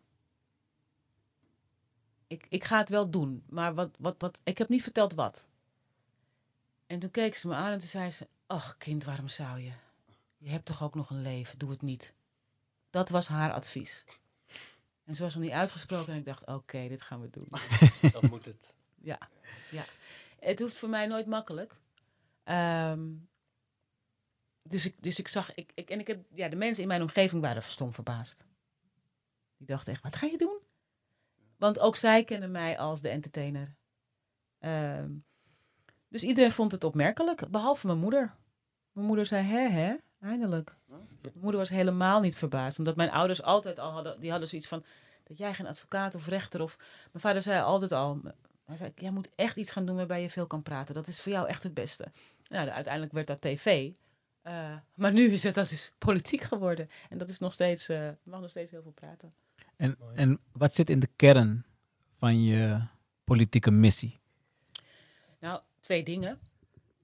Ik, ik ga het wel doen, maar wat, wat, wat, ik heb niet verteld wat. En toen keek ze me aan en toen zei ze: Ach, kind, waarom zou je? Je hebt toch ook nog een leven, doe het niet. Dat was haar advies. En ze was nog niet uitgesproken en ik dacht: Oké, okay, dit gaan we doen. Dan moet het. Ja, ja. Het hoeft voor mij nooit makkelijk. Um, dus ik, dus ik zag, ik, ik, en ik heb, ja, de mensen in mijn omgeving waren verstom verbaasd. Die dachten echt, wat ga je doen? Want ook zij kennen mij als de entertainer. Um, dus iedereen vond het opmerkelijk, behalve mijn moeder. Mijn moeder zei, hè, hè, eindelijk. Mijn moeder was helemaal niet verbaasd, omdat mijn ouders altijd al hadden, die hadden zoiets van, dat jij geen advocaat of rechter of... Mijn vader zei altijd al, hij zei, jij moet echt iets gaan doen waarbij je veel kan praten. Dat is voor jou echt het beste. Nou, uiteindelijk werd dat tv. Uh, maar nu is het dus politiek geworden. En dat is nog steeds, uh, mag nog steeds heel veel praten. En, en wat zit in de kern van je politieke missie? Nou, twee dingen.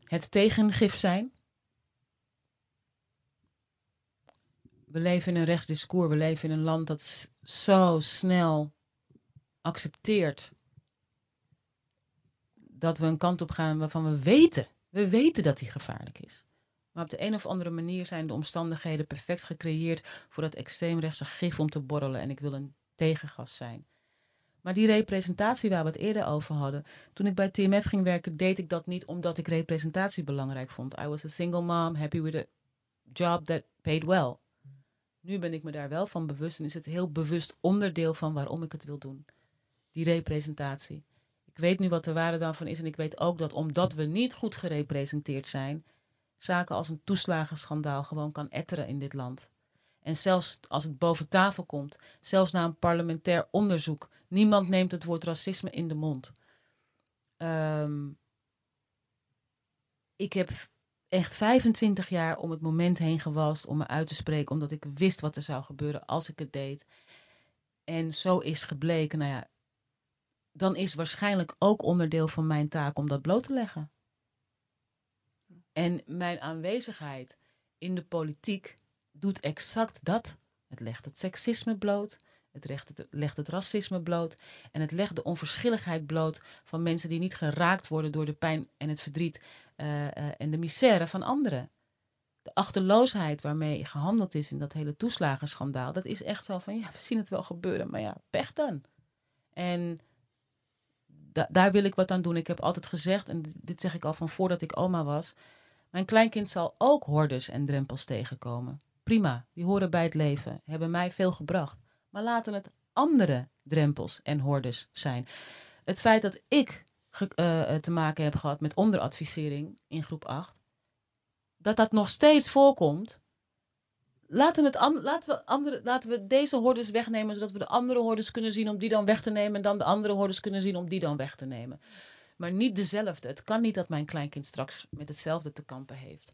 Het tegengif zijn. We leven in een rechtsdiscours. We leven in een land dat zo snel accepteert dat we een kant op gaan waarvan we weten, we weten dat die gevaarlijk is. Maar op de een of andere manier zijn de omstandigheden perfect gecreëerd voor dat extreemrechtse gif om te borrelen. En ik wil een tegengas zijn. Maar die representatie waar we het eerder over hadden, toen ik bij TMF ging werken, deed ik dat niet omdat ik representatie belangrijk vond. I was a single mom, happy with a job that paid well. Nu ben ik me daar wel van bewust en is het heel bewust onderdeel van waarom ik het wil doen. Die representatie. Ik weet nu wat de waarde daarvan is en ik weet ook dat omdat we niet goed gerepresenteerd zijn, zaken als een toeslagenschandaal gewoon kan etteren in dit land. En zelfs als het boven tafel komt, zelfs na een parlementair onderzoek, niemand neemt het woord racisme in de mond. Um, ik heb echt 25 jaar om het moment heen gewalst om me uit te spreken, omdat ik wist wat er zou gebeuren als ik het deed. En zo is gebleken, nou ja, dan is waarschijnlijk ook onderdeel van mijn taak om dat bloot te leggen. En mijn aanwezigheid in de politiek doet exact dat. Het legt het seksisme bloot, het legt het, legt het racisme bloot en het legt de onverschilligheid bloot van mensen die niet geraakt worden door de pijn en het verdriet uh, uh, en de misère van anderen. De achterloosheid waarmee gehandeld is in dat hele toeslagenschandaal, dat is echt zo van, ja, we zien het wel gebeuren, maar ja, pech dan. En da daar wil ik wat aan doen. Ik heb altijd gezegd, en dit zeg ik al van voordat ik oma was, mijn kleinkind zal ook hordes en drempels tegenkomen. Prima, die horen bij het leven, hebben mij veel gebracht. Maar laten het andere drempels en hordes zijn. Het feit dat ik uh, te maken heb gehad met onderadvisering in groep 8, dat dat nog steeds voorkomt. Laten, het an, laten, we andere, laten we deze hordes wegnemen, zodat we de andere hordes kunnen zien om die dan weg te nemen. En dan de andere hordes kunnen zien om die dan weg te nemen maar niet dezelfde. Het kan niet dat mijn kleinkind straks met hetzelfde te kampen heeft.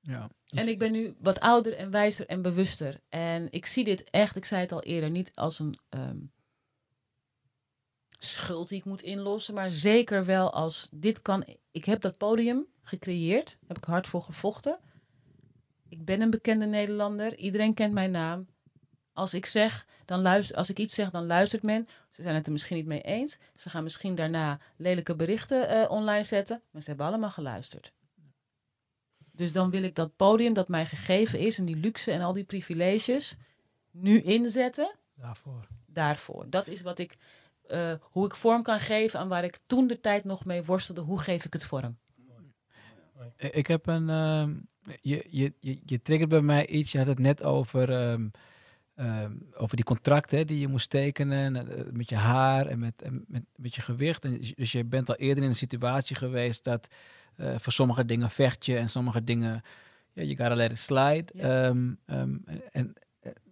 Ja, en ik ben nu wat ouder en wijzer en bewuster. En ik zie dit echt, ik zei het al eerder, niet als een, um, schuld die ik moet inlossen, maar zeker wel als dit kan. Ik heb dat podium gecreëerd, heb ik hard voor gevochten. Ik ben een bekende Nederlander, iedereen kent mijn naam. Als ik zeg, dan luister, als ik iets zeg, dan luistert men. Ze zijn het er misschien niet mee eens. Ze gaan misschien daarna lelijke berichten eh, online zetten, maar ze hebben allemaal geluisterd. Dus dan wil ik dat podium dat mij gegeven is en die luxe en al die privileges nu inzetten Daarvoor. daarvoor. Dat is wat ik, eh, hoe ik vorm kan geven aan waar ik toen de tijd nog mee worstelde. Hoe geef ik het vorm? Ik heb een. ehm, je, je, je, je triggert bij mij iets. Je had het net over. ehm, ehm, over die contracten die je moest tekenen. eh, met je haar en met, en met, met je gewicht. En, dus je bent al eerder in een situatie geweest dat. eh, voor sommige dingen vecht je en sommige dingen. Ja, je gotta let it slide. Ja. En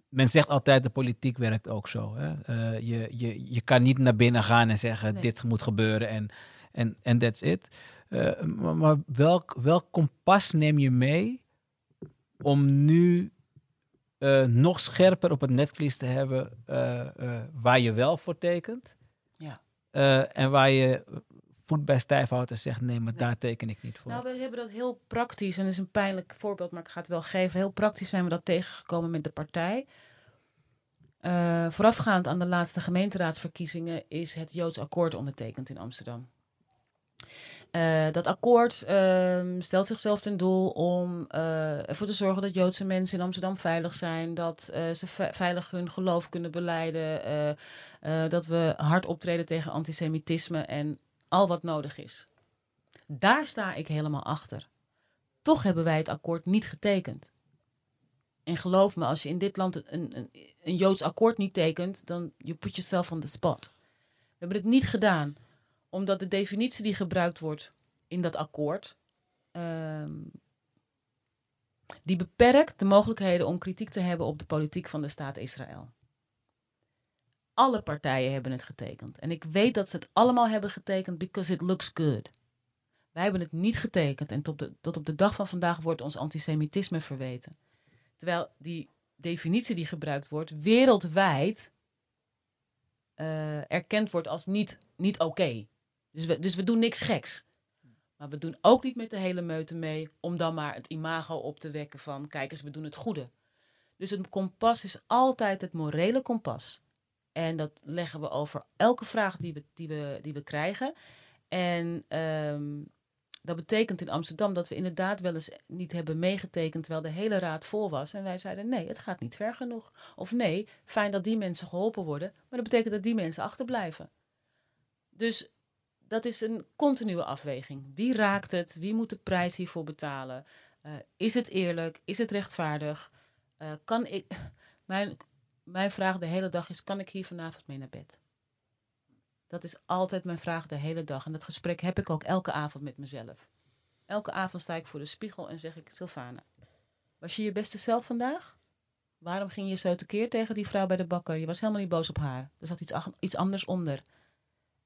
men zegt altijd: de politiek werkt ook zo. Hè? Eh, je, je, je kan niet naar binnen gaan en zeggen: Nee. dit moet gebeuren en, en, en that's it. Eh, maar maar welk, welk kompas neem je mee om nu eh, nog scherper op het netvlies te hebben waar je wel voor tekent? Ja. En waar je voet bij stijf houdt en zegt: nee, maar daar teken ik niet voor. Nou, we hebben dat heel praktisch, en dat is een pijnlijk voorbeeld, maar ik ga het wel geven. Heel praktisch zijn we dat tegengekomen met de partij. Eh, voorafgaand aan de laatste gemeenteraadsverkiezingen is het Joods akkoord ondertekend in Amsterdam. Eh, dat akkoord ehm, stelt zichzelf ten doel om eh, ervoor te zorgen dat Joodse mensen in Amsterdam veilig zijn, dat ze ve- veilig hun geloof kunnen beleiden, dat we hard optreden tegen antisemitisme en al wat nodig is. Daar sta ik helemaal achter. Toch hebben wij het akkoord niet getekend. En geloof me, als je in dit land een, een, een Joods akkoord niet tekent, dan you put yourself on the spot. We hebben het niet gedaan, omdat de definitie die gebruikt wordt in dat akkoord, ehm, die beperkt de mogelijkheden om kritiek te hebben op de politiek van de staat Israël. Alle partijen hebben het getekend. En ik weet dat ze het allemaal hebben getekend because it looks good. Wij hebben het niet getekend en tot, tot op de dag van vandaag wordt ons antisemitisme verweten. Terwijl die definitie die gebruikt wordt wereldwijd eh, erkend wordt als niet, niet oké. Dus, we, dus we doen niks geks. Maar we doen ook niet met de hele meute mee om dan maar het imago op te wekken van kijk eens, we doen het goede. Dus het kompas is altijd het morele kompas. En dat leggen we over elke vraag die we, die we, die we krijgen. En ehm, dat betekent in Amsterdam dat we inderdaad wel eens niet hebben meegetekend terwijl de hele raad vol was. En wij zeiden nee, het gaat niet ver genoeg. Of nee, fijn dat die mensen geholpen worden, maar dat betekent dat die mensen achterblijven. Dus dat is een continue afweging. Wie raakt het? Wie moet de prijs hiervoor betalen? Eh, is het eerlijk? Is het rechtvaardig? Eh, kan ik. Mijn, mijn vraag de hele dag is: kan ik hier vanavond mee naar bed? Dat is altijd mijn vraag de hele dag. En dat gesprek heb ik ook elke avond met mezelf. Elke avond sta ik voor de spiegel en zeg ik: Sylvana, was je je beste zelf vandaag? Waarom ging je zo tekeer tegen die vrouw bij de bakker? Je was helemaal niet boos op haar. Er zat iets, iets anders onder.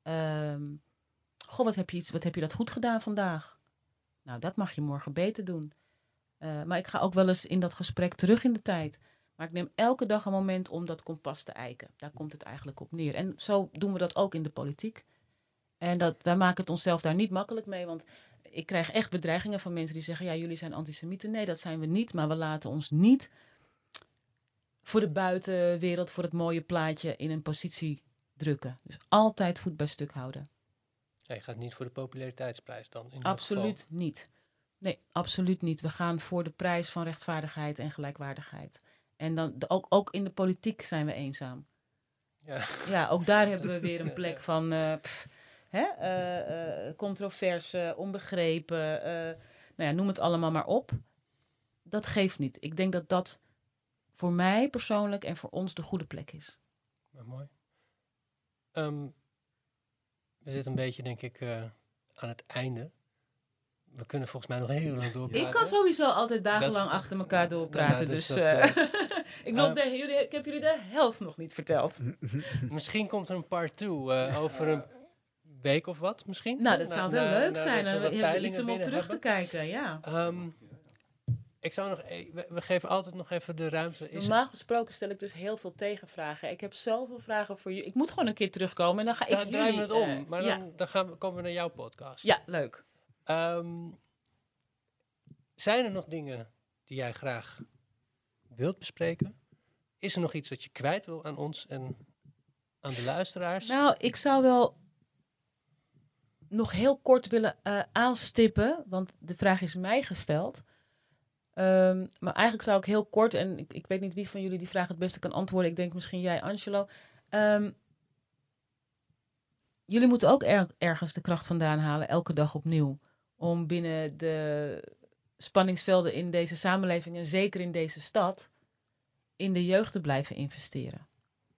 Ehm, goh, wat heb, je wat heb je dat goed gedaan vandaag? Nou, dat mag je morgen beter doen. Eh, maar ik ga ook wel eens in dat gesprek terug in de tijd. Maar ik neem elke dag een moment om dat kompas te eiken. Daar komt het eigenlijk op neer. En zo doen we dat ook in de politiek. En dat, wij maken het onszelf daar niet makkelijk mee. Want ik krijg echt bedreigingen van mensen die zeggen: Ja, jullie zijn antisemieten. Nee, dat zijn we niet. Maar we laten ons niet voor de buitenwereld, voor het mooie plaatje in een positie drukken. Dus altijd voet bij stuk houden. Ja, je gaat niet voor de populariteitsprijs dan. In Absoluut niet. Nee, absoluut niet. We gaan voor de prijs van rechtvaardigheid en gelijkwaardigheid. En dan ook, ook in de politiek zijn we eenzaam. Ja. Ja, ook daar hebben we weer een plek van pff, hè, eh, eh, controverse, onbegrepen. nou ja, noem het allemaal maar op. Dat geeft niet. Ik denk dat dat voor mij persoonlijk en voor ons de goede plek is. Maar mooi. Ehm, we zitten een beetje, denk ik, aan het einde. We kunnen volgens mij nog heel lang doorpraten. Ik kan sowieso altijd dagenlang achter elkaar doorpraten. Dus dat, ik, wil eh, de- jullie, ik heb jullie de helft nog niet verteld. Misschien komt er een part 2 over een week of wat, misschien? Nou, dat zou wel na- leuk na- zijn. we hebben peilingen iets om op terug te kijken, ja. Ehm, Ik zou nog, e- we, we geven altijd nog even de ruimte. Is Normaal gesproken stel ik dus heel veel tegenvragen. Ik heb zoveel vragen voor jullie. Ik moet gewoon een keer terugkomen en dan ga dan ik draaien jullie... we het om. eh, maar ja. dan, dan gaan we, komen we naar jouw podcast. ja, leuk. Ehm, zijn er nog dingen die jij graag wilt bespreken? Is er nog iets dat je kwijt wil aan ons en aan de luisteraars? Nou, ik zou wel nog heel kort willen eh, aanstippen, want de vraag is mij gesteld. Ehm, maar eigenlijk zou ik heel kort, en ik, ik weet niet wie van jullie die vraag het beste kan antwoorden. Ik denk misschien jij, Angelo. Ehm, jullie moeten ook er- ergens de kracht vandaan halen, elke dag opnieuw. Om binnen de spanningsvelden in deze samenleving en zeker in deze stad, in de jeugd te blijven investeren.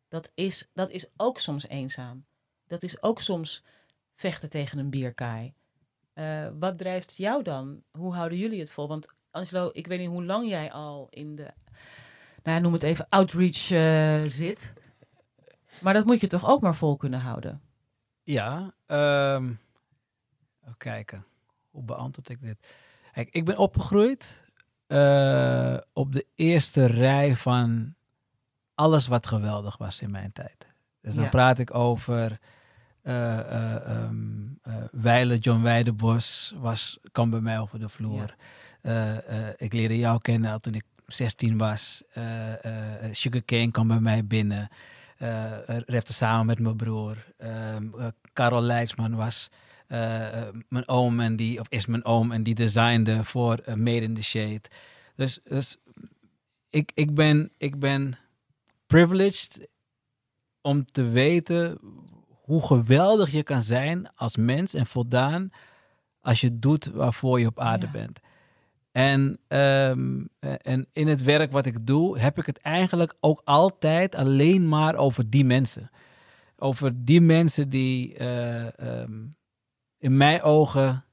Dat is, dat is ook soms eenzaam. Dat is ook soms vechten tegen een bierkaai. Eh, wat drijft jou dan? Hoe houden jullie het vol? Want Angelo, ik weet niet hoe lang jij al in de, nou noem het even, outreach eh, zit. Maar dat moet je toch ook maar vol kunnen houden? Ja, ehm, even kijken. Hoe beantwoord ik dit? Kijk, ik ben opgegroeid eh, op de eerste rij van alles wat geweldig was in mijn tijd. Dus dan Ja. praat ik over ehm, eh, Weile John Weidebos was, kwam bij mij over de vloer. Ik leerde jou kennen al toen ik 16 was. Eh Sugarcane kwam bij mij binnen. Rapte samen met mijn broer. Ehm, eh, Karel Leidsman was mijn oom en die, of is mijn oom en die designde voor eh, Made in the Shade. Dus, dus ik, ik, ben, ik ben privileged om te weten hoe geweldig je kan zijn als mens en voldaan als je doet waarvoor je op aarde Ja. bent. En, ehm, eh, en in het werk wat ik doe, heb ik het eigenlijk ook altijd alleen maar over die mensen. Over die mensen die eh, ehm, in mijn ogen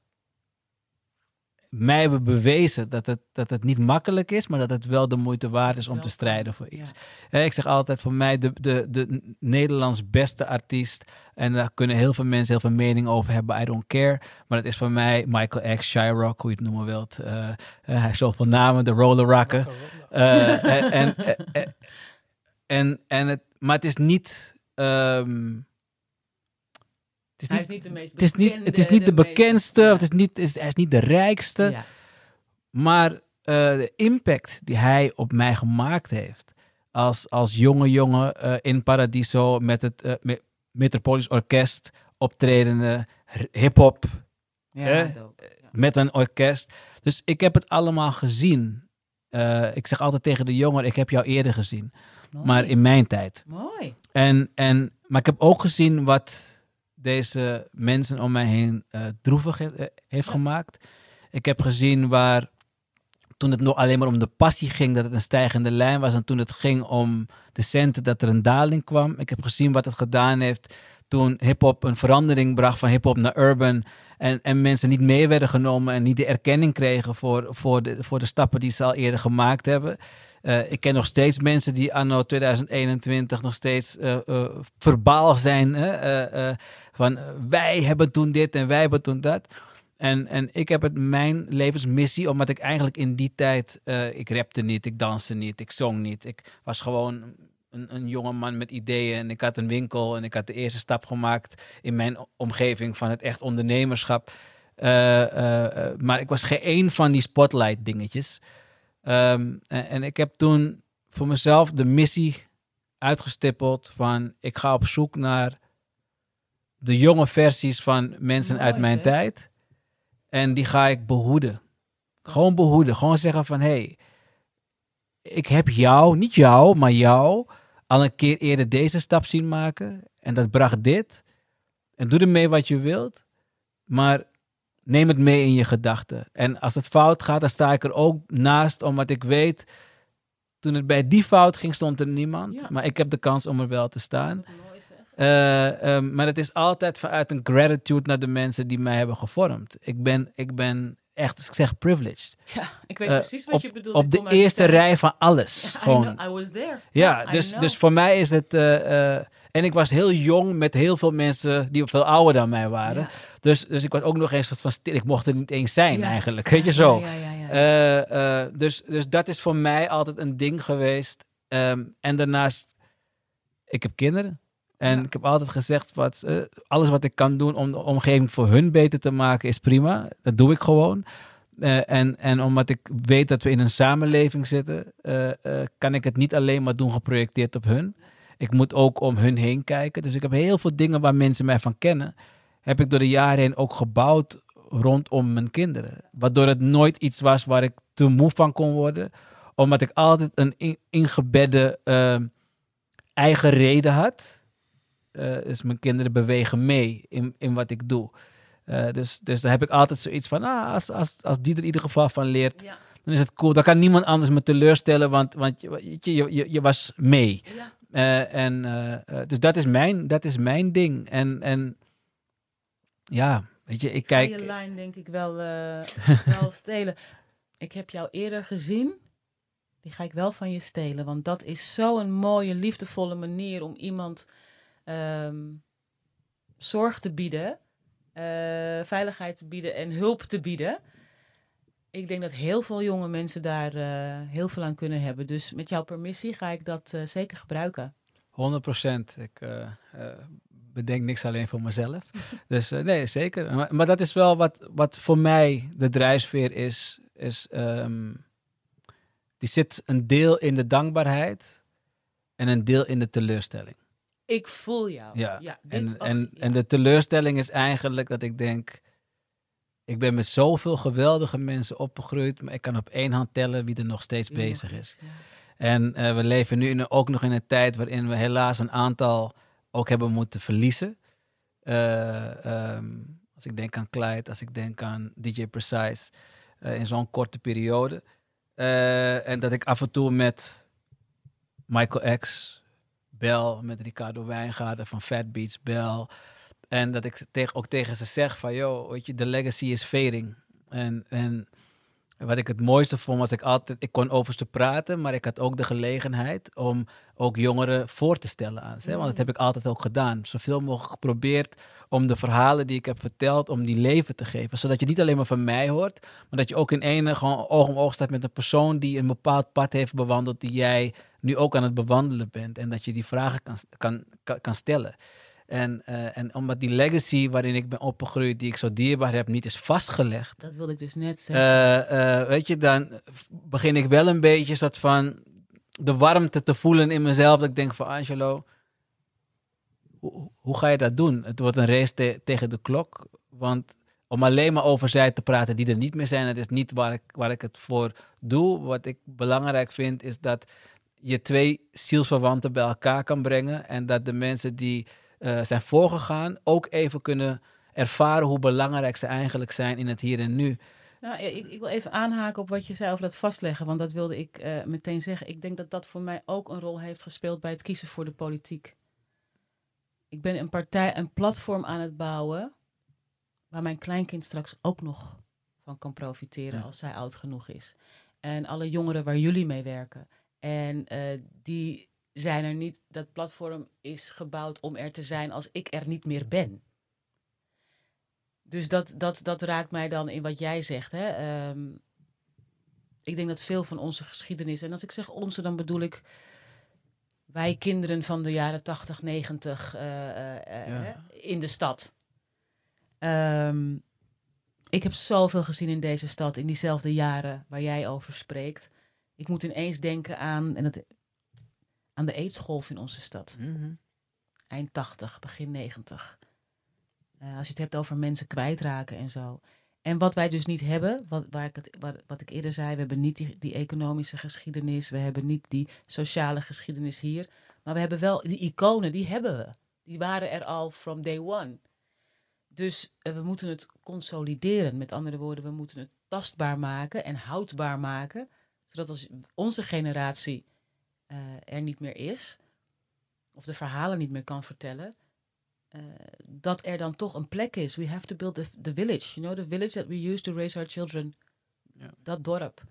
mij hebben bewezen dat het, dat het niet makkelijk is, maar dat het wel de moeite waard is om te strijden voor iets. Ja. Ik zeg altijd voor mij de, de, de Nederlands beste artiest. En daar kunnen heel veel mensen heel veel mening over hebben. I don't care. Maar het is voor mij Michael X, Shyrock, hoe je het noemen wilt. Eh, eh, hij heeft zoveel namen, de Roller Rocker. Eh, en, en, en, en, en het, maar het is niet. ehm, Hij is niet de meest het is niet, het is niet de, bekendste, ja. het is niet, is, hij is niet de rijkste. Ja. Maar eh, de impact die hij op mij gemaakt heeft. Als, als jonge jongen eh, in Paradiso met het Me- Metropolis Orkest optredende hip-hop Ja, met een orkest. Dus ik heb het allemaal gezien. Ik zeg altijd tegen de jongen: ik heb jou eerder gezien, Mooi. maar in mijn tijd. Mooi. En, en, maar ik heb ook gezien wat deze mensen om mij heen eh, droevig he- eh, heeft Ja. gemaakt. Ik heb gezien waar toen het nog alleen maar om de passie ging, dat het een stijgende lijn was. En toen het ging om de centen, dat er een daling kwam. Ik heb gezien wat het gedaan heeft toen hip-hop een verandering bracht van hip-hop naar urban. En, en mensen niet mee werden genomen en niet de erkenning kregen voor, voor, de, voor de stappen die ze al eerder gemaakt hebben. Eh, ik ken nog steeds mensen die anno 2021 nog steeds eh eh, verbaal zijn. Hè? van wij hebben toen dit en wij hebben toen dat. En, en ik heb het mijn levensmissie, omdat ik eigenlijk in die tijd, ik rapte niet, ik danste niet, ik zong niet. Ik was gewoon een, een jonge man met ideeën en ik had een winkel en ik had de eerste stap gemaakt in mijn omgeving van het echt ondernemerschap. Maar ik was geen één van die spotlight dingetjes. Ehm, en, en ik heb toen voor mezelf de missie uitgestippeld van ik ga op zoek naar de jonge versies van mensen Mooi, uit mijn tijd. En die ga ik behoeden. Gewoon behoeden. Gewoon zeggen van hé, hey, ik heb jou, niet jou, maar jou al een keer eerder deze stap zien maken. En dat bracht dit. En doe ermee wat je wilt. Maar neem het mee in je gedachten. En als het fout gaat, dan sta ik er ook naast, omdat ik weet. Toen het bij die fout ging, stond er niemand. Ja. Maar ik heb de kans om er wel te staan. Eh, ehm, maar het is altijd vanuit een gratitude naar de mensen die mij hebben gevormd. Ik ben, ik ben echt, ik zeg privileged. Ja, ik weet Eh, precies wat op, je bedoelt. op de eerste rij van alles. Gewoon. know, I was there. Ja, dus, dus voor mij is het. eh, en ik was heel jong met heel veel mensen die veel ouder dan mij waren. Ja. Dus, dus ik was ook nog eens soort van stil. Ik mocht er niet eens zijn Ja. eigenlijk. Weet je zo. Eh, eh, dus, dus dat is voor mij altijd een ding geweest. Ehm, en daarnaast, ik heb kinderen. En Ja. ik heb altijd gezegd, wat, eh, alles wat ik kan doen om de omgeving voor hun beter te maken, is prima. Dat doe ik gewoon. En, en omdat ik weet dat we in een samenleving zitten, kan ik het niet alleen maar doen geprojecteerd op hun. Ik moet ook om hun heen kijken. Dus ik heb heel veel dingen waar mensen mij van kennen, heb ik door de jaren heen ook gebouwd rondom mijn kinderen. Waardoor het nooit iets was waar ik te moe van kon worden. Omdat ik altijd een in- ingebedde eh, eigen reden had. Eh, dus mijn kinderen bewegen mee in, in wat ik doe. Eh, dus, dus daar heb ik altijd zoiets van, ah, als, als, als die er in ieder geval van leert, ja, dan is het cool. Dan kan niemand anders me teleurstellen, want, want je, je, je, je was mee. ja. Eh, en, eh, eh, dus dat is mijn, dat is mijn ding. En, en ja, weet je, ik Kijk, je lijn denk ik wel, wel stelen. Ik heb jou eerder gezien. Die ga ik wel van je stelen. Want dat is zo'n mooie, liefdevolle manier om iemand ehm, zorg te bieden, veiligheid te bieden en hulp te bieden. Ik denk dat heel veel jonge mensen daar eh, heel veel aan kunnen hebben. Dus met jouw permissie ga ik dat eh, zeker gebruiken. 100 procent. Ik eh, bedenk niks alleen voor mezelf. dus nee, zeker. Maar, maar dat is wel wat, wat voor mij de drijfveer is. is ehm, die zit een deel in de dankbaarheid en een deel in de teleurstelling. Ik voel jou. Ja, En, en, ja. en de teleurstelling is eigenlijk dat ik denk... Ik ben met zoveel geweldige mensen opgegroeid... maar ik kan op één hand tellen wie er nog steeds bezig is. ja. En eh, we leven nu in, ook nog in een tijd waarin we helaas een aantal ook hebben moeten verliezen. Eh, ehm, als ik denk aan Clyde, als ik denk aan DJ Precise, eh, in zo'n korte periode. En dat ik af en toe met Michael X, Bell, met Ricardo Wijngaarden van Fat Beats, Bell. En dat ik tegen, ook tegen ze zeg van, joh, weet je, de legacy is fading. En, en wat ik het mooiste vond, was ik altijd, ik kon over ze praten, maar ik had ook de gelegenheid om ook jongeren voor te stellen aan ze. Want dat heb ik altijd ook gedaan. Zoveel mogelijk geprobeerd om de verhalen die ik heb verteld, om die leven te geven. Zodat je niet alleen maar van mij hoort, maar dat je ook in ene gewoon oog om oog staat met een persoon die een bepaald pad heeft bewandeld, die jij nu ook aan het bewandelen bent. En dat je die vragen kan, kan, kan stellen. En, eh, en omdat die legacy waarin ik ben opgegroeid, die ik zo dierbaar heb, niet is vastgelegd. Dat wilde ik dus net zeggen. Eh, eh, weet je, dan begin ik wel een beetje soort van de warmte te voelen in mezelf. Dat ik denk van Angelo, hoe, hoe ga je dat doen? Het wordt een race te- tegen de klok. Want om alleen maar over zij te praten die er niet meer zijn, dat is niet waar ik, waar ik het voor doe. Wat ik belangrijk vind, is dat je twee zielsverwanten bij elkaar kan brengen. En dat de mensen die eh, zijn voorgegaan ook even kunnen ervaren hoe belangrijk ze eigenlijk zijn in het hier en nu. Nou, ik, ik wil even aanhaken op wat je zei over dat vastleggen. Want dat wilde ik eh, meteen zeggen. Ik denk dat dat voor mij ook een rol heeft gespeeld bij het kiezen voor de politiek. Ik ben een partij, een platform aan het bouwen. waar mijn kleinkind straks ook nog van kan profiteren Ja. als zij oud genoeg is. En alle jongeren waar jullie mee werken. En eh, die zijn er niet. Dat platform is gebouwd om er te zijn als ik er niet meer ben. Dus dat, dat, dat raakt mij dan in wat jij zegt. Hè? Ehm, ik denk dat veel van onze geschiedenis, en als ik zeg onze, dan bedoel ik wij kinderen van de jaren 80, 90 eh, eh, eh, Ja. in de stad. Ehm, ik heb zoveel gezien in deze stad in diezelfde jaren waar jij over spreekt. Ik moet ineens denken aan, en dat, aan de aidsgolf in onze stad eind 80, begin 90. Eh, als je het hebt over mensen kwijtraken en zo. En wat wij dus niet hebben, wat, waar ik het, wat, wat ik eerder zei, we hebben niet die, die economische geschiedenis, we hebben niet die sociale geschiedenis hier, maar we hebben wel die iconen, die hebben we. Die waren er al from day one. Dus eh, we moeten het consolideren. Met andere woorden, we moeten het tastbaar maken en houdbaar maken, zodat als onze generatie eh, er niet meer is, of de verhalen niet meer kan vertellen, eh, dat er dan toch een plek is. We have to build the, the village, you know, the village that we use to raise our children. Ja. Dat dorp.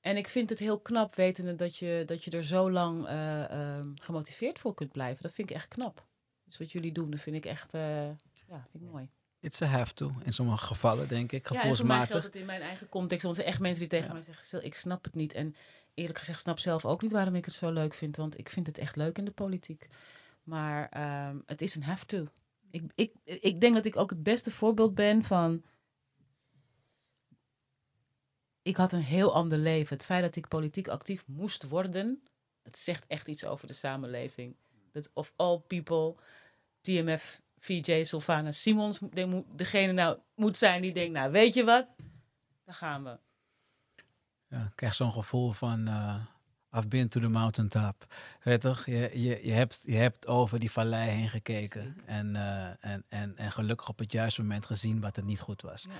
En ik vind het heel knap wetende dat je, dat je er zo lang eh, ehm, gemotiveerd voor kunt blijven. Dat vind ik echt knap. Dus wat jullie doen, dat vind ik echt uh, ja, vind ik mooi. It's a have to, in sommige gevallen, denk ik, Ja, en voor mij geldt het in mijn eigen context. Want er zijn echt mensen die tegen ja. mij zeggen, ik snap het niet. En eerlijk gezegd snap zelf ook niet waarom ik het zo leuk vind. Want ik vind het echt leuk in de politiek. Maar um, het is een have to. Ik, ik, ik denk dat ik ook het beste voorbeeld ben van... Ik had een heel ander leven. Het feit dat ik politiek actief moest worden... dat zegt echt iets over de samenleving. Dat of all people, TMF, VJ, Sylvana Simons... De, degene nou moet zijn die denkt, nou weet je wat? Daar gaan we. Ja, ik krijg zo'n gevoel van... Uh... I've been to the mountaintop. Weet toch? Je, je, je, hebt, je hebt over die vallei heen gekeken. En, uh, en, en, en gelukkig op het juiste moment gezien wat er niet goed was. Ja.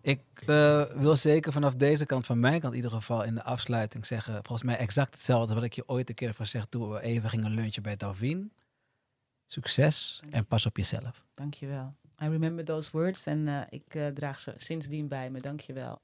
Ik uh, wil zeker vanaf deze kant, van mijn kant in ieder geval, in de afsluiting zeggen. Volgens mij exact hetzelfde wat ik je ooit een keer gezegd toen we even gingen lunchen bij Dalvin. Succes en pas op jezelf. Dankjewel. I remember those words en uh, ik draag ze sindsdien bij me. Dankjewel.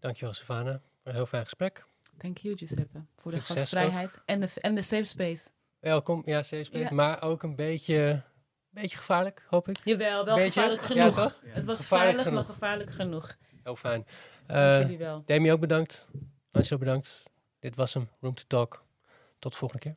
Dankjewel, Savannah. Een heel fijn gesprek. Thank you, Giuseppe, voor de Succes gastvrijheid en de, en de safe space. Welkom, ja, safe space, ja. maar ook een beetje, beetje gevaarlijk, hoop ik. Jawel, wel beetje, gevaarlijk genoeg. Ja, het was gevaarlijk, genoeg. maar gevaarlijk genoeg. Heel fijn. Dank Uh, jullie wel. Demi ook bedankt. Angelo bedankt. Dit was hem, Room to Talk. Tot de volgende keer.